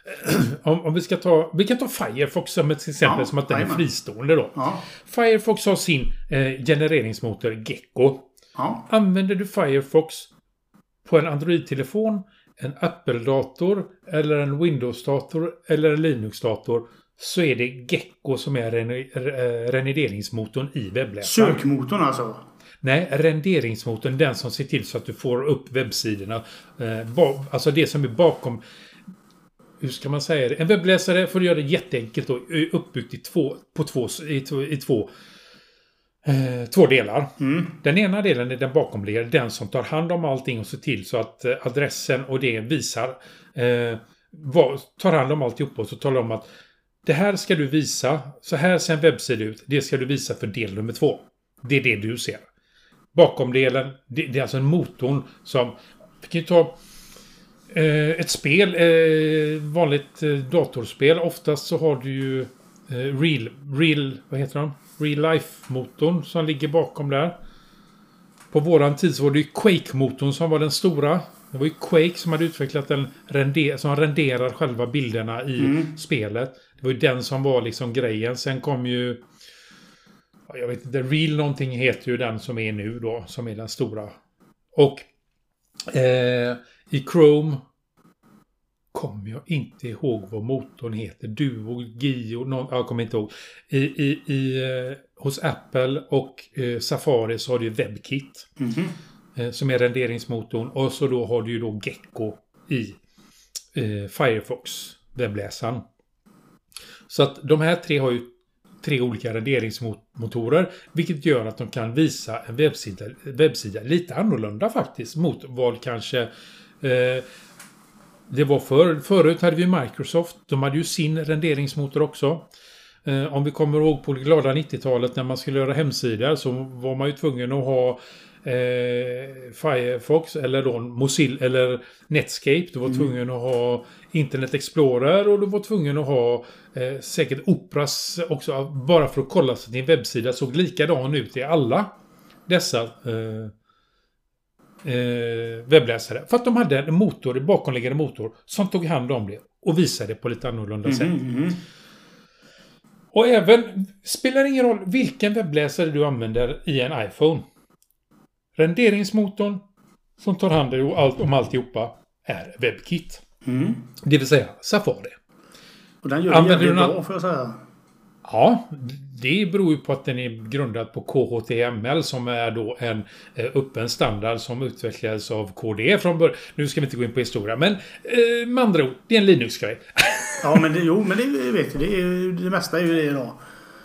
om, om, vi ska ta... Vi kan ta Firefox som ett exempel ja, som att den är fristående då. Ja. Firefox har sin eh, genereringsmotor Gecko. Ja. Använder du Firefox på en Android-telefon, en Apple-dator eller en Windows-dator eller en Linux-dator så är det Gecko som är renderingsmotorn i webbläsaren. Sökmotorn alltså? Nej, renderingsmotorn. Den som ser till så att du får upp webbsidorna. Alltså det som är bakom hur ska man säga det? En webbläsare får du göra det jätteenkelt då, uppbyggt i två, på två, i, två, i två, eh, två delar. Mm. Den ena delen är den bakomliggande, den som tar hand om allting och ser till så att eh, adressen och det visar, eh, vad, tar hand om alltihop och så talar om att det här ska du visa, så här ser en webbsida ut, det ska du visa för del nummer två. Det är det du ser. Bakomdelen, det, det är alltså en motorn som, vi kan ju ta Eh, ett spel, eh, vanligt eh, datorspel, oftast så har du ju eh, Real, Real, vad heter de? Real Life-motorn som ligger bakom där. På våran tid så var det ju Quake-motorn som var den stora. Det var ju Quake som hade utvecklat den render, som renderar själva bilderna i mm. spelet. Det var ju den som var liksom grejen. Sen kom ju... Jag vet inte, Real någonting heter ju den som är nu då, som är den stora. Och eh, i Chrome kommer jag inte ihåg vad motorn heter. Duo, Gio, någon, jag kommer inte ihåg. I, i, i, eh, hos Apple och eh, Safari så har du WebKit. Mm -hmm. som är renderingsmotorn. Och så då har du ju då Gecko i eh, Firefox, webbläsaren. Så att de här tre har ju tre olika renderingsmotorer. Vilket gör att de kan visa en webbsida, webbsida lite annorlunda faktiskt mot vad kanske Eh, det var för, förut hade vi Microsoft. De hade ju sin renderingsmotor också. Eh, om vi kommer ihåg på det glada 90-talet när man skulle göra hemsidor så var man ju tvungen att ha eh, Firefox eller då Mozilla eller Netscape. Du var mm. tvungen att ha Internet Explorer och du var tvungen att ha eh, säkert Operas också. Bara för att kolla så att din webbsida såg likadan ut i alla dessa eh, eh, webbläsare. För att de hade en motor, en bakomliggande motor, som tog hand om det och visade på lite annorlunda mm, sätt. Mm. Och även, spelar ingen roll vilken webbläsare du använder i en iPhone. Renderingsmotorn som tar hand om, allt, om alltihopa är WebKit. Mm. Det vill säga Safari. Och den gör det jävligt bra får jag säga. Ja, det beror ju på att den är grundad på KHTML som är då en eh, öppen standard som utvecklades av KDE från början. Nu ska vi inte gå in på historia, men eh, med andra ord, det är en Linux-grej. ja, men det, jo, men det vet du. Det, det mesta är ju det idag.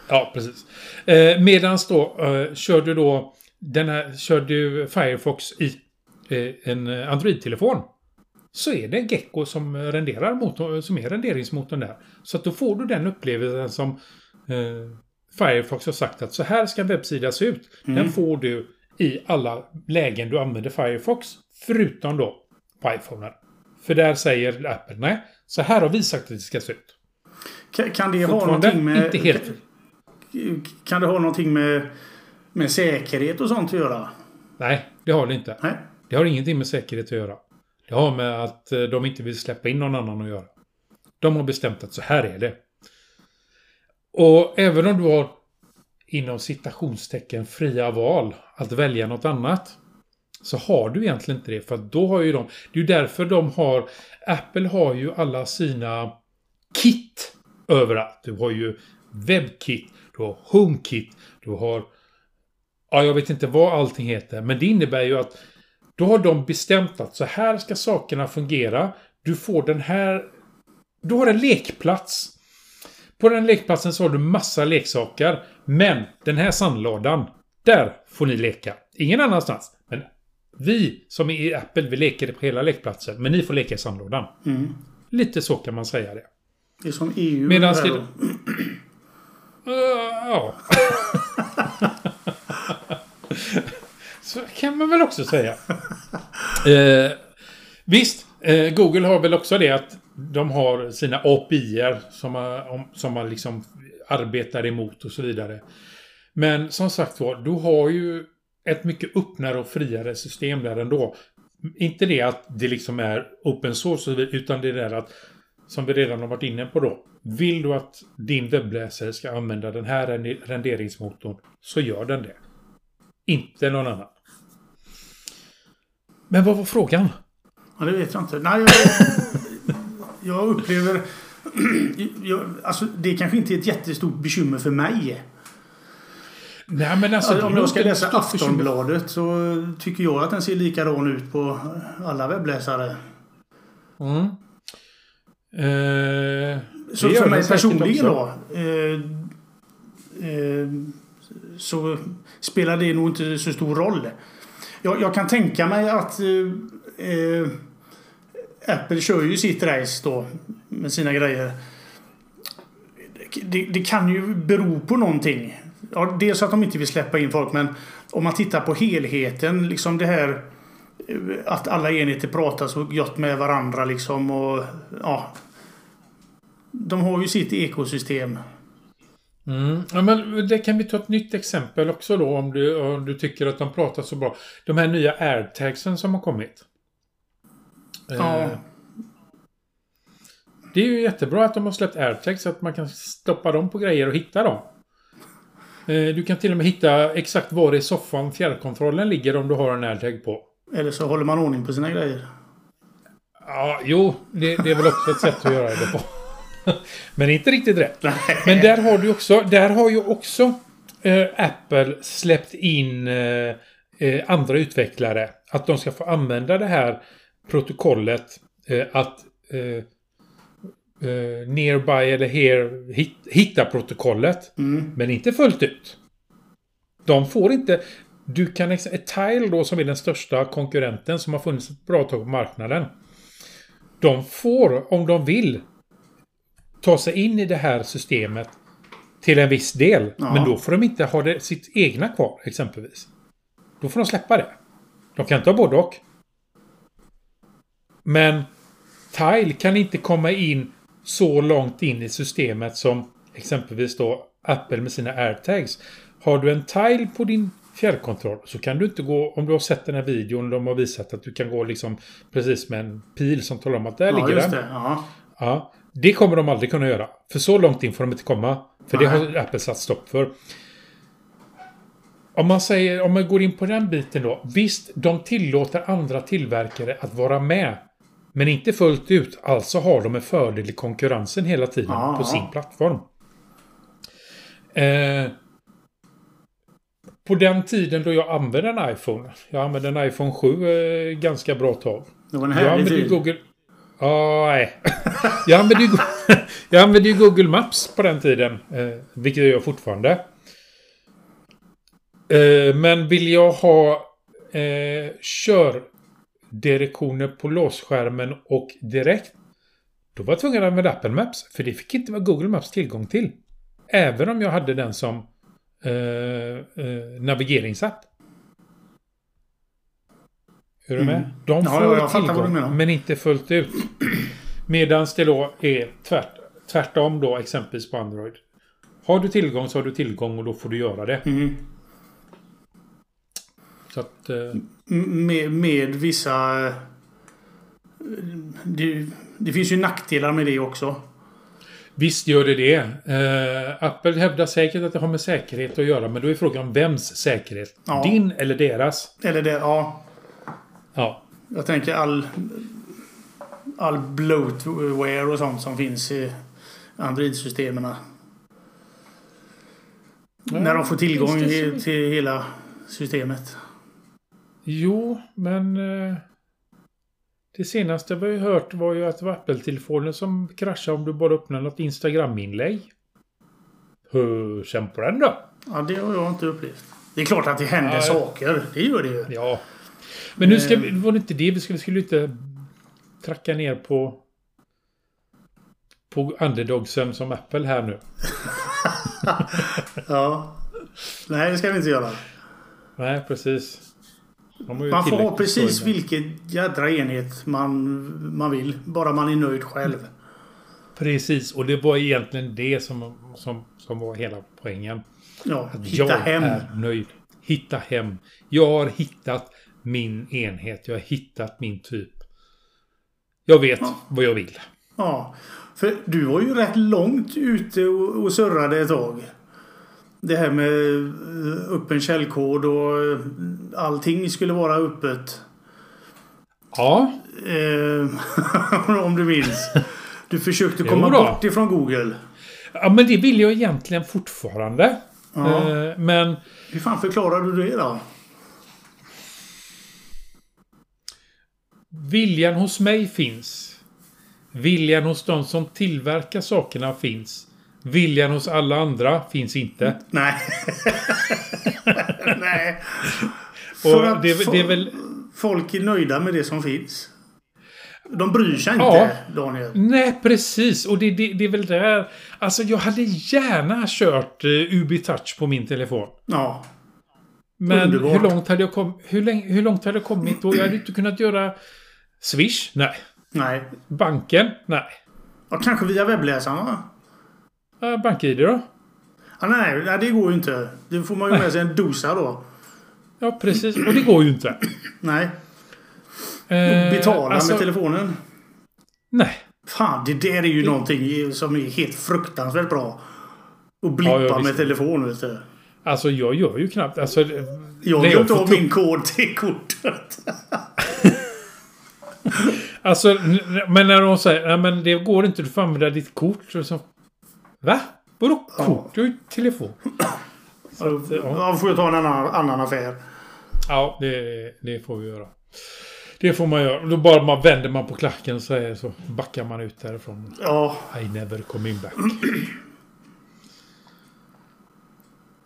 Ja, precis. Eh, medans då eh, kör du då den här, kör du Firefox i eh, en Android-telefon så är det Gecko som renderar motor, som är renderingsmotorn där. Så att då får du den upplevelsen som eh, Firefox har sagt att så här ska en webbsida se ut. Mm. Den får du i alla lägen du använder Firefox. Förutom då på iPhone. För där säger Apple nej, så här har vi sagt att det ska se ut. Kan, kan det ha någonting med... Inte helt... Kan, kan det ha någonting med, med säkerhet och sånt att göra? Nej, det har det inte. Nej. Det har ingenting med säkerhet att göra. Det har med att eh, de inte vill släppa in någon annan att göra. De har bestämt att så här är det. Och även om du har inom citationstecken fria val att välja något annat så har du egentligen inte det för då har ju de det är ju därför de har Apple har ju alla sina kit överallt. Du har ju WebKit, du har HomeKit, du har ja, jag vet inte vad allting heter, men det innebär ju att då har de bestämt att så här ska sakerna fungera. Du får den här... Du har en lekplats på den lekplatsen så har du massa leksaker. Men den här sandlådan, där får ni leka. Ingen annanstans. Men vi som är i Apple, vi leker på hela lekplatsen. Men ni får leka i sandlådan. Mm. Lite så kan man säga det. Det är som EU. Medan det... Uh, ja. så kan man väl också säga. eh, visst, eh, Google har väl också det att de har sina API som man, som man liksom arbetar emot och så vidare. Men som sagt var, du har ju ett mycket öppnare och friare system där ändå. Inte det att det liksom är open source utan det är att som vi redan har varit inne på då. Vill du att din webbläsare ska använda den här renderingsmotorn så gör den det. Inte någon annan. Men vad var frågan? Ja, det vet jag inte. Nej, jag, jag upplever... Jag, alltså, det kanske inte är ett jättestort bekymmer för mig. Nej, men alltså, Alltså, om jag ska läsa. Aftonbladet så tycker jag att den ser likadan ut på alla webbläsare. Mm. Eh, Så för mig personligen då. Eh, eh, så spelar det nog inte så stor roll. Jag, jag kan tänka mig att eh, eh, Apple kör ju sitt race då med sina grejer. Det, det kan ju bero på någonting. Ja, dels att de inte vill släppa in folk men om man tittar på helheten, liksom det här eh, att alla enheter pratar så gott med varandra liksom och ja. De har ju sitt ekosystem. Mm. Ja, men det kan vi ta ett nytt exempel också då om du, om du tycker att de pratar så bra. De här nya airtagsen som har kommit. Eh, Ja. Det är ju jättebra att de har släppt airtags så att man kan stoppa dem på grejer och hitta dem. Eh, Du kan till och med hitta exakt var i soffan fjärrkontrollen ligger om du har en airtag på. Eller så håller man ordning på sina grejer. Ja, jo, det, det är väl också ett sätt att göra det på. Men inte riktigt rätt. Men där har du också, där har ju också eh, Apple släppt in eh, eh, andra utvecklare. Att de ska få använda det här protokollet eh, att eh, eh, nearby eller here hit, hitta protokollet. Mm. Men inte fullt ut. De får inte... Du kan... Ett Tile då som är den största konkurrenten som har funnits ett bra tag på marknaden. De får, om de vill, ta sig in i det här systemet till en viss del. Ja. Men då får de inte ha det, sitt egna kvar, exempelvis. Då får de släppa det. De kan inte ha både och. Men Tile kan inte komma in så långt in i systemet som exempelvis då Apple med sina airtags. Har du en Tile på din fjärrkontroll så kan du inte gå, om du har sett den här videon de har visat att du kan gå liksom precis med en pil som talar om att där Ja, ligger den. det. Ja. Ja, det kommer de aldrig kunna göra. För så långt in får de inte komma. För det Nej. har Apple satt stopp för. Om man säger, om man går in på den biten då. Visst, de tillåter andra tillverkare att vara med. Men inte fullt ut. Alltså har de en fördel i konkurrensen hela tiden Ja, på ja. sin plattform. Eh, på den tiden då jag använde en iPhone. Jag använde en iPhone 7 eh, ganska bra tag. Det var en härlig tid. Google... Oh, nej. Jag använde ju, jag använde ju Google Maps på den tiden. Eh, vilket jag gör fortfarande. Eh, men vill jag ha eh, kördirektioner på låsskärmen och direkt. Då var jag tvungen att använda Apple Maps. För det fick inte vara Google Maps tillgång till. Även om jag hade den som eh, eh, navigeringsapp. Är du Mm. med? De Ja, får ja, du tillgång, men inte fullt ut. Medan det då är tvärt, tvärtom då, exempelvis på Android. Har du tillgång så har du tillgång och då får du göra det. Mm. Så att... Eh, Med, med vissa... eh, Det, det finns ju nackdelar med det också. visst gör det det. Eh, Apple hävdar säkert att det har med säkerhet att göra, men då är frågan vems säkerhet? Ja. Din eller deras? Eller det, ja. Ja. Jag tänker all... All bloatware och sånt som finns i Android-systemen. När de får tillgång så- till hela systemet. Jo, men... Eh, det senaste vi hört var ju att det var Apple-telefonen som kraschade om du bara öppnar något Instagram-inlägg. Hur på den då? Ja, det har jag inte upplevt. Det är klart att det händer Ja. saker. Det gör det ju. Ja. Men nu ska Eh. vi, var det inte det vi skulle, vi skulle inte tracka ner på på underdogsen som Apple här nu. Ja. Nej, det ska vi inte göra. Nej, precis. Man får ha precis vilken jädra enhet man, man vill. Bara man är nöjd själv. Precis, och det var egentligen det som, som, som var hela poängen. Ja, hitta jag hem. är nöjd. Hitta hem. Jag har hittat min enhet. Jag har hittat min typ. Jag vet Ja. vad jag vill. Ja. För du var ju rätt långt ute och, och surrade ett tag. Det här med eh, öppen källkod och eh, allting skulle vara öppet. Ja. Eh, om du minns. Du försökte komma bort ifrån Google. ja, men det vill jag egentligen fortfarande. Ja. Men Hur fan förklarar du det då? Viljan hos mig finns. Viljan hos de som tillverkar sakerna finns. Viljan hos alla andra finns inte. Nej. Nej. Och För att det, det är väl... Folk är nöjda med det som finns. De bryr sig Ja. inte, Daniel. Nej, precis. Och det, det, det är väl där... Alltså, jag hade gärna kört uh, Ubi Touch på min telefon. Ja. Men Underbart. hur långt, hade jag kom, hur, länge, hur långt hade jag kommit då? Jag hade inte kunnat göra Swish? Nej. Nej. Banken? Nej. Ja, kanske via webbläsaren va? Uh, BankID då? Ja, nej, nej, det går ju inte. Det får man ju med sig en dosa då. Ja, precis. Och det går ju inte. Nej. Eh, Betala alltså, med telefonen. Nej. Fan, det där är ju någonting som är helt fruktansvärt bra. Att blippa Ja, med telefon, vet du. Alltså, jag gör ju knappt... Alltså, Jag ha ta- min kod till kortet. Alltså, men när de säger nej men det går inte, du får använda ditt kort. Och så, Va? Vadå kort? Du har ju telefon. Så, ja. ja, får jag ta en annan, annan affär. Ja, det, det får vi göra. Det får man göra. Då bara man vänder man på klacken så, är, så backar man ut därifrån. Ja, I never come in back.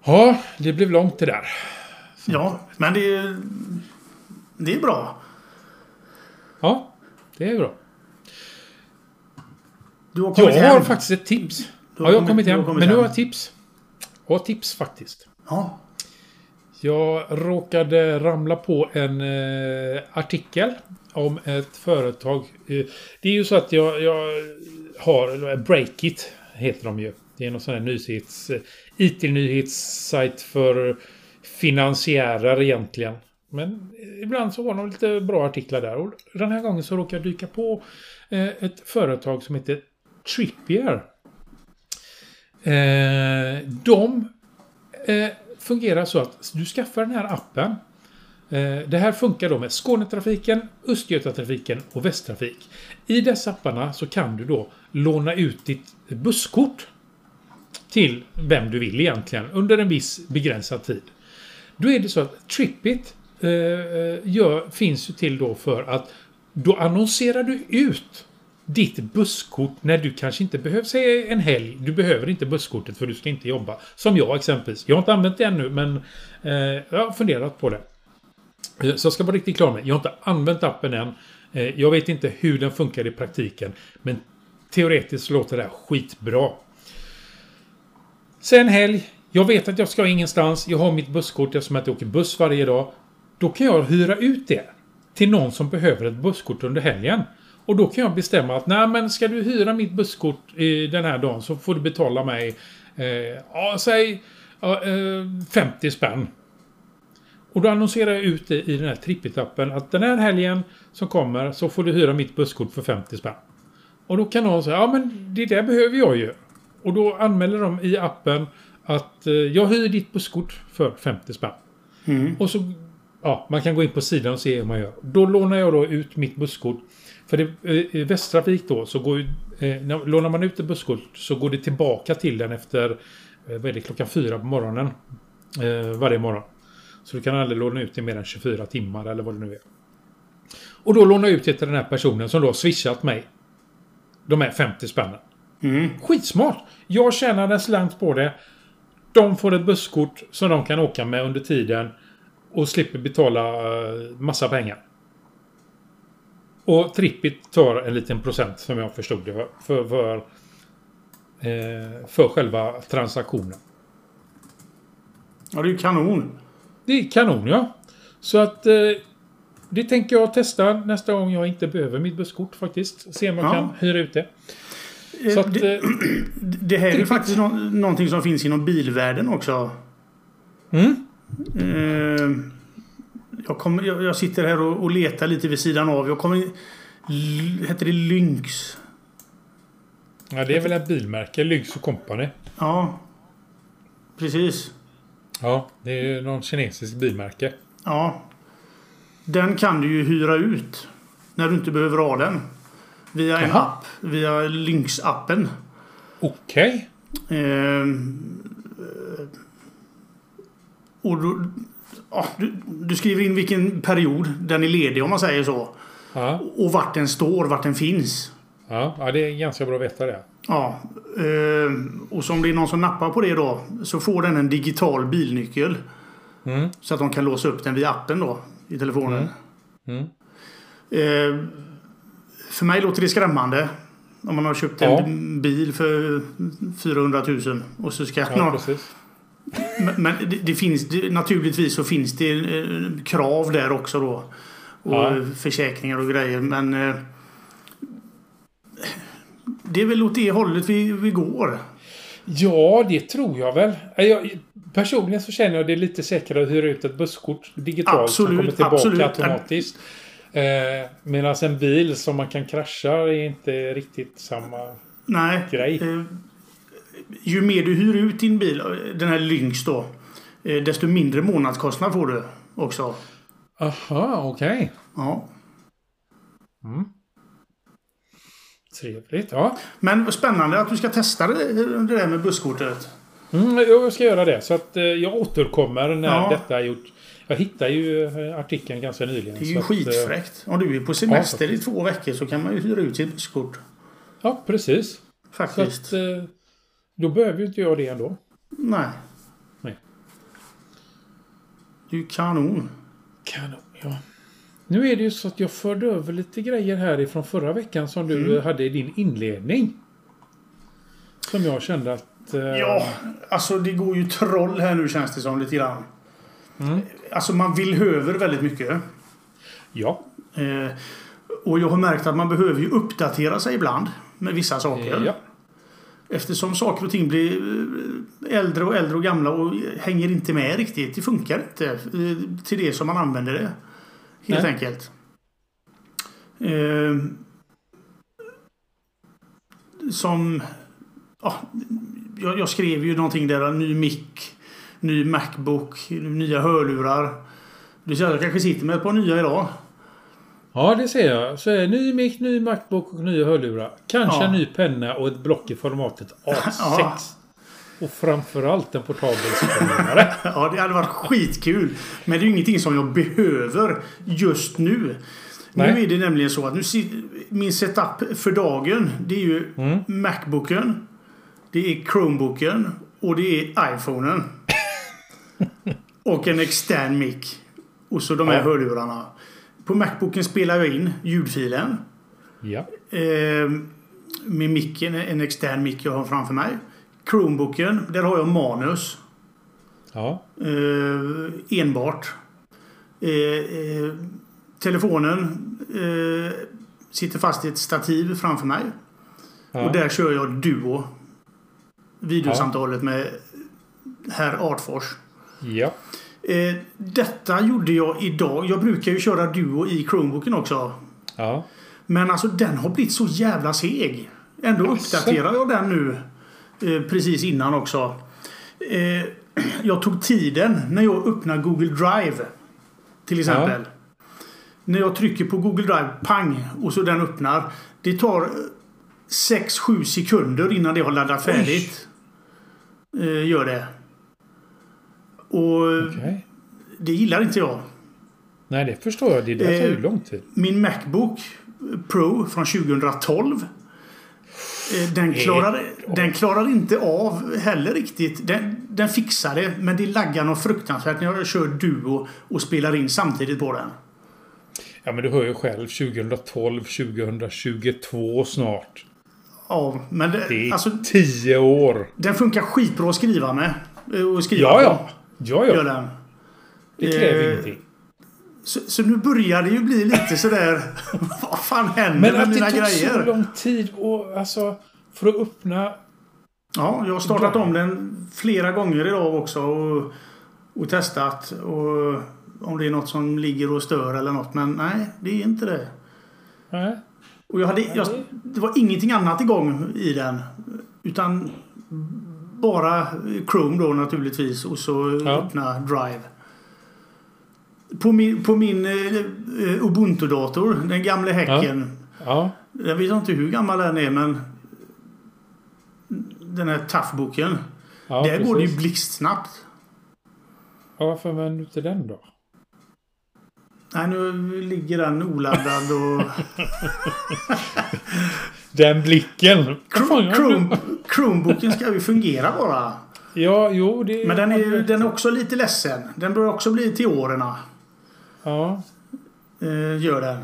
Ja, det blev långt det där. ja men det är, det är bra. Ja, det är bra. Du har kommit Jag hem. har faktiskt ett tips. Du Ja, har jag har kommit du hem. har kommit Men nu har hem. jag tips. Jag har tips faktiskt. Ja. Jag råkade ramla på en eh, artikel om ett företag. Eh, det är ju så att jag, jag har, eller Breakit heter de ju. Det är någon sån här nyhets, eh, IT-nyhetssajt för finansiärer egentligen. Men ibland så har de lite bra artiklar där. Och den här gången så råkade jag dyka på eh, ett företag som heter Trippier. Eh, de eh, fungerar så att du skaffar den här appen. Eh, det här funkar då med Skånetrafiken, Östgötatrafiken och Västtrafik. I dessa apparna så kan du då låna ut ditt busskort till vem du vill egentligen under en viss begränsad tid. Då är det så att Tripit Eh, gör, finns ju till då för att då annonserar du ut ditt busskort när du kanske inte behöver, säg en helg, du behöver inte busskortet för du ska inte jobba. Som jag exempelvis. Jag har inte använt det ännu men eh, jag har funderat på det. Eh, så jag ska vara riktigt klar med, jag har inte använt appen än. Eh, Jag vet inte hur den funkar i praktiken. Men teoretiskt låter det här skitbra. Sen helg. Jag vet att jag ska ingenstans. Jag har mitt busskort eftersom jag jag åker buss varje dag. Då kan jag hyra ut det till någon som behöver ett busskort under helgen. Och då kan jag bestämma att nej men ska du hyra mitt busskort i den här dagen så får du betala mig eh, ja, säg ja, eh, 50 spänn. Och då annonserar jag ut det i den här trippetappen att den här helgen som kommer så får du hyra mitt busskort för 50 spänn. Och då kan någon säga ja men det där behöver jag ju. Och då anmäler de i appen att eh, jag hyr ditt busskort för 50 spänn. Mm. Och så, ja, man kan gå in på sidan och se hur man gör. Då lånar jag då ut mitt busskort. För det, eh, i Västtrafik då, så går ju, eh, när, lånar man ut ett busskort så går det tillbaka till den efter, eh, vad är det, klockan fyra på morgonen. Eh, varje morgon. Så du kan aldrig låna ut det mer än 24 timmar eller vad det nu är. Och då lånar jag ut det till den här personen som då har swishat mig. De här 50 spännen. Mm. Skitsmart! Jag tjänar en slant på det. De får ett busskort som de kan åka med under tiden. Och slipper betala eh, massa pengar. Och Trippit tar en liten procent som jag förstod det för, för, eh, för själva transaktionen. Ja, det är ju kanon. Det är kanon ja. Så att eh, det tänker jag testa nästa gång jag inte behöver mitt busskort faktiskt. Se om jag Ja. kan hyra ut det. Så att, det, det här är ju faktiskt nå någonting som finns inom bilvärlden också. mm, Eh, jag, kommer, jag, jag sitter här och, och letar lite vid sidan av. Jag kommer... Heter det Lynx? ja, det är väl ett bilmärke, Lyx Company. Ja. Precis. Ja, det är någon kinesisk bilmärke. Ja. Den kan du ju hyra ut. När du inte behöver ha den. Via en Jaha. app. Via Lynx-appen. Okej. Ehm, eh, och då, ja, du, du skriver in vilken period den är ledig om man säger så. Ja. Och vart den står, vart den finns. Ja. ja, det är ganska bra att veta det. Ja. ehm, och så om det är någon som nappar på det då så får den en digital bilnyckel. Mm. Så att de kan låsa upp den via appen då i telefonen. Mm. Ehm, för mig låter det skrämmande. Om man har köpt en bil för 400 000 och så ska Ja, någon precis. Men, det, det finns det, naturligtvis så finns det eh, krav där också då. Och Ja. försäkringar och grejer. Men eh, det är väl åt det hållet vi, vi går. Ja, det tror jag väl. Eh, Jag, personligen så känner jag det lite säkrare att hyra ut ett busskort digitalt som Absolut, kommer tillbaka absolut. automatiskt. Eh, Medan en bil som man kan krascha är inte riktigt samma Nej. grej. Eh, ju mer du hyr ut din bil, den här Lynx då. Eh, desto mindre månadskostnad får du också. Aha, okej. Ja. Mm. Trevligt. Ja. Men spännande att du ska testa det, det där med busskortet. Mm, jag ska göra det. Så att eh, jag återkommer när Ja. detta är gjort. Jag hittade ju eh, artikeln ganska nyligen. Det är ju så att, skitfräckt. Om du är på semester i två veckor så kan man ju hyra ut sitt busskort. Ja, precis. Så Faktiskt. att, eh, då behöver ju inte jag det ändå. Nej. Nej. Det är ju kanon. Kanon, ja. Nu är det ju så att jag förde över lite grejer här ifrån förra veckan som du Mm. hade i din inledning. Som jag kände att... eh, Ja, alltså det går ju troll här nu känns det som lite grann. Mm. Alltså man vill höver väldigt mycket. Ja. Eh, och jag har märkt att man behöver ju uppdatera sig ibland med vissa saker. ja. Eftersom saker och ting blir eh, äldre och äldre och gamla och hänger inte med riktigt. Det funkar inte eh, till det som man använder det. Helt Nej. enkelt. Eh, som... Ja, jag, jag skrev ju någonting där. Ny mick, ny Macbook, nya hörlurar. Du ser jag kanske sitter med ett par nya idag. Ja, det ser jag. Så är det ny mick, ny Macbook och nya hörlurar. Kanske Ja. en ny penna och ett block i formatet A6. Ja. Och framförallt en portabel spelare. Ja, det hade varit skitkul. Men det är ju ingenting som jag behöver just nu. Nej. Nu är det nämligen så att nu min setup för dagen det är ju Mm. Macbooken. Det är Chromebooken och det är iPhonen. och en extern mic. Och så de här Ja. hörlurarna. På Macbooken spelar jag in ljudfilen. ja. Eh, med micken, en extern mick jag har framför mig. Chromebooken, där har jag manus. Ja. Eh, enbart. Eh, eh, telefonen eh, sitter fast i ett stativ framför mig. ja. Och där kör jag Duo. Videosamtalet med herr Artfors. ja. Eh, detta gjorde jag idag. Jag brukar ju köra Duo i Chromebooken också. Ja. Men alltså den har blivit så jävla seg. Ändå Jaså? uppdaterar jag den nu. Eh, precis innan också. Eh, jag tog tiden när jag öppnar Google Drive. Till exempel. När jag trycker på Google Drive, pang, och så den öppnar. Det tar 6-7 sekunder innan det har laddat Oj. färdigt. Eh, gör det. Och Okej. det gillar inte jag. Nej, det förstår jag. Det tar ju Eh, lång tid. Min Macbook Pro från 2012. eh, Den Eh, klarar, den klarar inte av heller riktigt. Den, den fixar det, men det laggar något fruktansvärt när jag kör Duo och spelar in samtidigt på den. Ja, men du hör ju själv. 2012, 2022 snart. Ja, men det, Det är alltså, tio år. den funkar skitbra att skriva med. eh, Och skriva Ja, på. ja. Ja, Gör ja. den. Det kräver Eh, ingenting. Så, så nu börjar det ju bli lite sådär... vad fan händer Men med att mina det tog grejer? så lång tid och alltså... För att öppna... Ja, jag har startat om den flera gånger idag också och, och testat. Och om det är något som ligger och stör eller något. Men nej, det är inte det. Nej. Och jag hade, jag, det var ingenting annat igång i den. Utan bara Chrome då naturligtvis. Och så Ja. öppna Drive. På min, på min eh, Ubuntu-dator, den gamla häcken. Ja. Jag vet inte hur gammal den är men... Den här Toughboken. ja där går det ju precis. blixtsnabbt. Ja, varför använder du inte den då? Nej, nu ligger den oladdad och... Den blicken! Vad fan, jag- Chrome, Chromeboken ska ju fungera bara. Ja, jo, det... Men den är, ju- den är också lite ledsen. Den bör också bli till åren. Ja. Eh, gör den.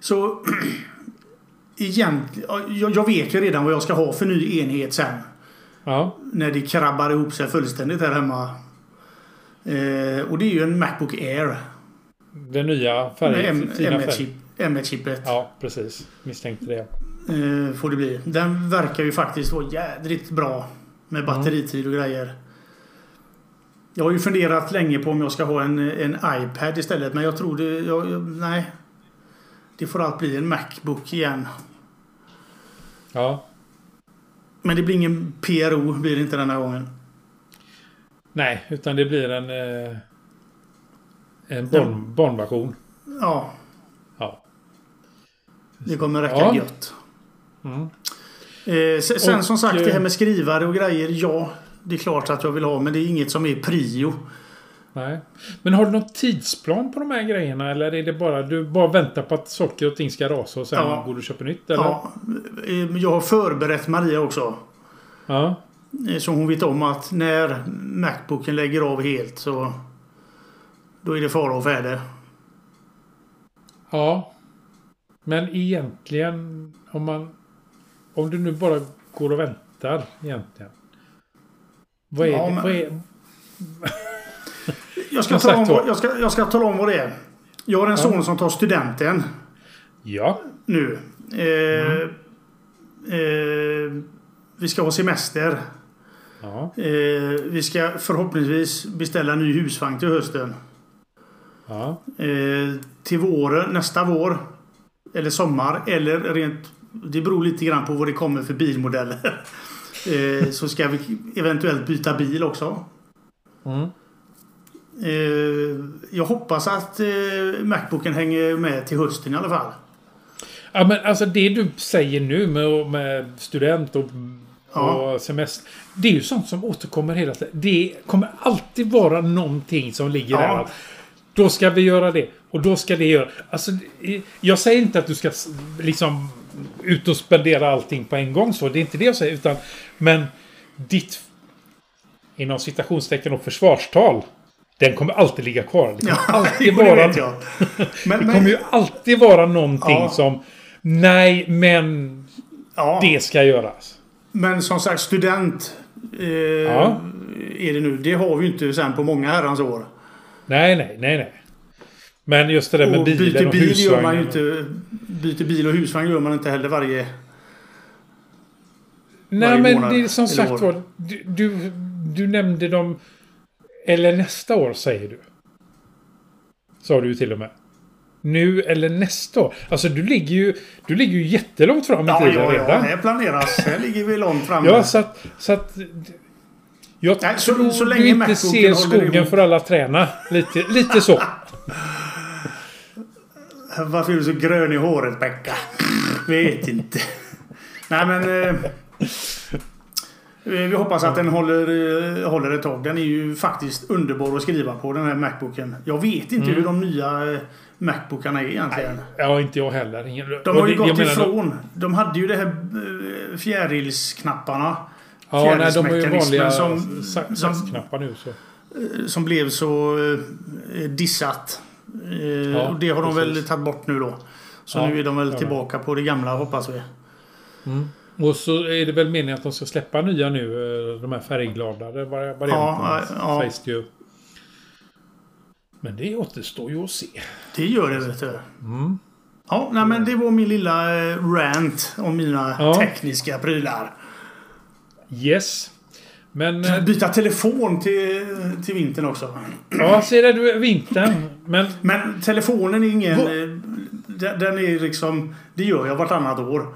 Så... Egentligen... Jag, jag vet ju redan vad jag ska ha för ny enhet sen. Ja. När det krabbar ihop sig fullständigt här hemma. Eh, och det är ju en Macbook Air. Den nya Med färgen. M- fina färgen. M1-chip- M1-chippet. Ja, precis. Misstänkte det. Eh, får det bli. Den verkar ju faktiskt vara jädrigt bra. Med batteritid och grejer. Jag har ju funderat länge på om jag ska ha en, en iPad istället. Men jag tror det... Jag, jag, nej. Det får allt bli en Macbook igen. Ja. Men det blir ingen PRO blir det inte denna gången. Nej, utan det blir en... Eh, en barn, barnversion. Ja. Det kommer räcka Ja. gött. Mm. Eh, se- sen Och, som sagt det här eh, med skrivare och grejer. Ja, det är klart att jag vill ha. Men det är inget som är prio. Nej. Men har du någon tidsplan på de här grejerna? Eller är det bara du bara väntar på att saker och ting ska rasa och sen Ja. går du och köper nytt? Eller? Ja, eh, jag har förberett Maria också. Ja. Så hon vet om att när Macbooken lägger av helt så då är det fara och färde. Ja. Men egentligen om man... Om du nu bara går och väntar egentligen. Vad är Ja, det? men- Vad är, Jag ska, tala om, vad, jag, ska, jag ska tala om vad det är. Jag har en son som tar studenten ja. nu. Eh, eh, vi ska ha semester. Ja. Eh, vi ska förhoppningsvis beställa en ny husvagn till hösten. Ja. Eh, till våren, nästa vår. Eller sommar. Eller rent... Det beror lite grann på vad det kommer för bilmodeller. eh, så ska vi eventuellt byta bil också. Mm. Eh, jag hoppas att eh, Macbooken hänger med till hösten i alla fall. Ja men alltså det du säger nu med, med student och, Ja. och semester. Det är ju sånt som återkommer hela tiden. Det kommer alltid vara någonting som ligger Ja. där. Då ska vi göra det. Och då ska det göra... Alltså, det- jag säger inte att du ska liksom ut och spendera allting på en gång så. Det är inte det jag säger. Utan, men ditt inom citationstecken och försvarstal. Den kommer alltid ligga kvar. Det kommer alltid jo, det vara jag. Men, det men, kommer ju alltid vara någonting Ja. som... Nej, men ja, det ska göras. men som sagt, student eh, Ja. är det nu. Det har vi ju inte sen på många herrans år. Nej, nej, nej, nej. Men just det där med Och bilen byter och bil gör man inte. Byter bil och husvagn gör man inte heller varje... Nej, varje men det är som sagt var. Du, du, du nämnde dem... Eller nästa år, säger du. Sa du till och med. Nu eller nästa år. Alltså du ligger ju, du ligger ju jättelångt fram i Ja, tiden ja, ja. redan. Här planeras. Här ligger vi långt framme. Ja, så att... Så att jag Nej, så- tror så du länge inte Macbooken ser skogen för alla träna. Lite, lite så. Varför är du så grön i håret, Pekka? Vet inte. Nej, men... Eh, vi hoppas att den håller, eh, håller ett tag. Den är ju faktiskt underbar att skriva på, den här Macbooken. Jag vet inte Mm. hur de nya eh, Macbookarna är egentligen. Ja, inte jag heller. Ingen- De har ju gått menar, ifrån. De hade ju det här eh, fjärilsknapparna. Ja, nej, de har ju vanliga som- som- nu. Så. Som blev så dissat. Eh, Ja, och det har de väl tagit bort nu då. Så Ja, nu är de väl tillbaka på det gamla hoppas vi. Och så är det väl meningen att de ska släppa nya nu, eh, de här färggladade vari- varianterna. Ja, ja. Sägs det ju. Men det återstår ju att se. Det gör det vet du. Mm. Ja, nej, men det var min lilla eh, rant om mina Ja. tekniska prylar. Yes. Men... eh, Byta telefon till, till vintern också. Ja, ser det du vintern. Men... Men telefonen är ingen... Eh, Den den är liksom... Det gör jag vartannat år.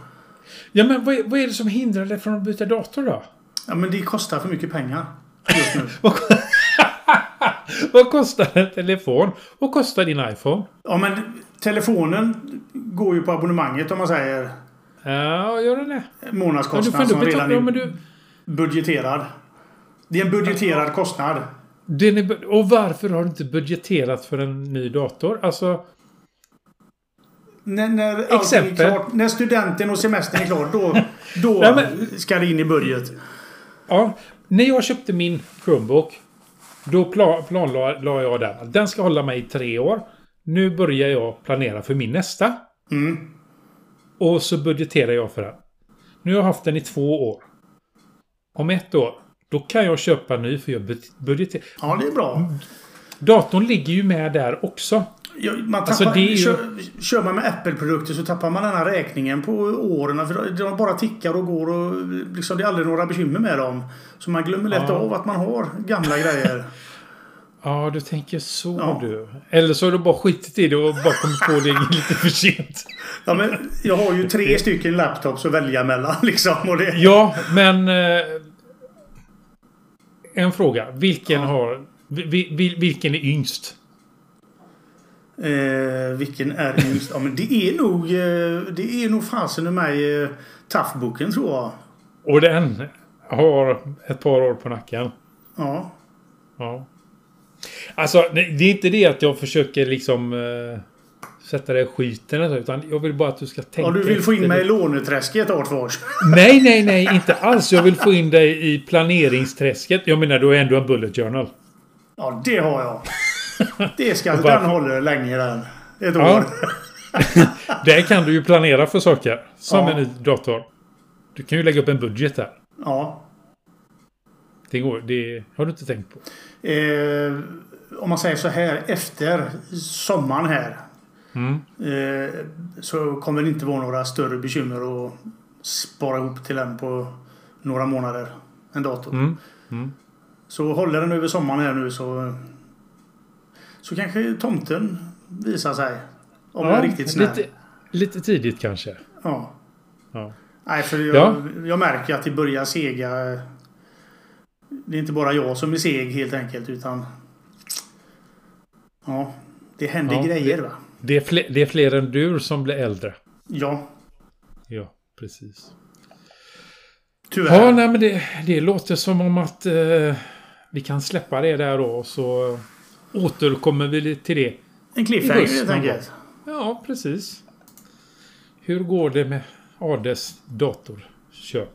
Ja, men vad är, vad är det som hindrar dig från att byta dator då? Ja, men det kostar för mycket pengar. Just nu. Vad kostar en telefon? Vad kostar din iPhone? Ja, men telefonen går ju på abonnemanget om man säger. Ja, gör den det? Månadskostnad Ja, du som redan är ja, du- budgeterad. Det är en budgeterad kostnad. Den är, och varför har du inte budgeterat för en ny dator? Alltså, När, när Exempel. klart, när studenten och semestern är klar, då, då Nej, men- ska det in i budget. ja. När jag köpte min Chromebook, då pla, planlade la jag den. Den ska hålla mig i tre år. Nu börjar jag planera för min nästa. Mm. Och så budgeterar jag för den. Nu har jag haft den i två år. Om ett år, då kan jag köpa ny för jag bud- budgeterar. Ja, det är bra. Datorn ligger ju med där också. Ja, man tappar, Alltså, det är ju- kör, kör man med Apple-produkter så tappar man den här räkningen på åren. För de bara tickar och går och liksom, det är aldrig några bekymmer med dem. Så man glömmer lätt Ja. av att man har gamla grejer. Ja, du tänker så Ja. du. Eller så har du bara skitit i det och bara kommit på det lite för sent. Ja, men jag har ju tre stycken laptops att välja mellan. Liksom, och det, Ja, men... En fråga. Vilken har... vi- vi- vilken är yngst? eh, vilken är yngst? Ja, men det är nog, eh, det är nog fasen i mig eh, Toughbooken tror jag. Och den har ett par år på nacken. Ja. Ja. Alltså, det det är inte det att jag försöker liksom... Eh, sätta dig i skiten eller så, utan jag vill bara att du ska tänka ja, du vill få in mig i låneträsket Artfors. Nej, nej, nej, inte alls. Jag vill få in dig i planeringsträsket. Jag menar, du har ändå en bullet journal. Ja, det har jag. Det ska, varför- den håller länge den. Ett Ja. år. Där kan du ju planera för saker. Som Ja. en ny dator. Du kan ju lägga upp en budget där. Ja. Det, går, det har du inte tänkt på. Eh, om man säger så här efter sommaren här. Mm. Eh, så kommer det inte vara några större bekymmer att spara ihop till den på några månader. En dator. Mm. Mm. Så håller den över sommaren här nu så så kanske tomten visar sig. Om jag är riktigt snäll. lite, lite tidigt kanske. Ja. Ja. Nej, för jag, Ja. jag märker att det börjar sega. Det är inte bara jag som är seg helt enkelt utan... Ja, det händer Ja, grejer va. Det är, fler, det är fler än du som blir äldre. Ja, Ja, precis. tyvärr. Ja, nej men det, det låter som om att eh, vi kan släppa det där då. Så återkommer vi till det. en cliffhanger helt enkelt. Ja, precis. Hur går det med Ades datorköp?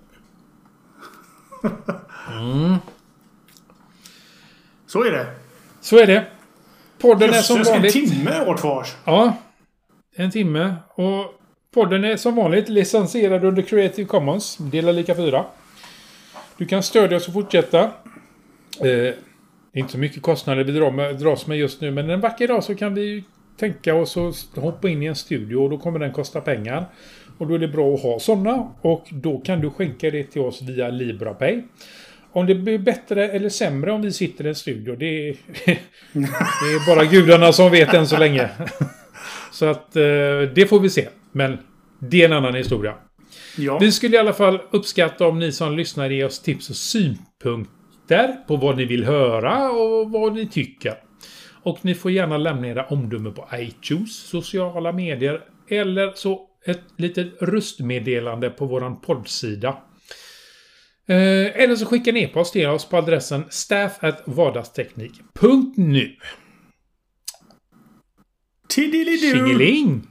Mm, Så är det. så är det. Podden är som Jösses, en vanligt... timme Artfors. Ja, en timme. Och podden är som vanligt licensierad under Creative Commons. Dela lika fyra. Du kan stödja oss och fortsätta. Eh, det är inte så mycket kostnader vi drar med, dras med just nu, men en vacker dag så kan vi tänka oss att hoppa in i en studio och då kommer den kosta pengar. Och då är det bra att ha sådana och då kan du skänka det till oss via LibraPay. Om det blir bättre eller sämre om vi sitter i en studio, det är, det är bara gudarna som vet än så länge. Så att eh, det får vi se. Men det är en annan historia. Ja. Vi skulle i alla fall uppskatta om ni som lyssnar ger oss tips och synpunkter på vad ni vill höra och vad ni tycker. Och ni får gärna lämna era omdömen på iTunes, sociala medier eller så ett litet röstmeddelande på våran poddsida. Eh, eller så skickar ni e-post till oss på adressen staff@vardagsteknik.nu. Tiddelidu! Tjingeling!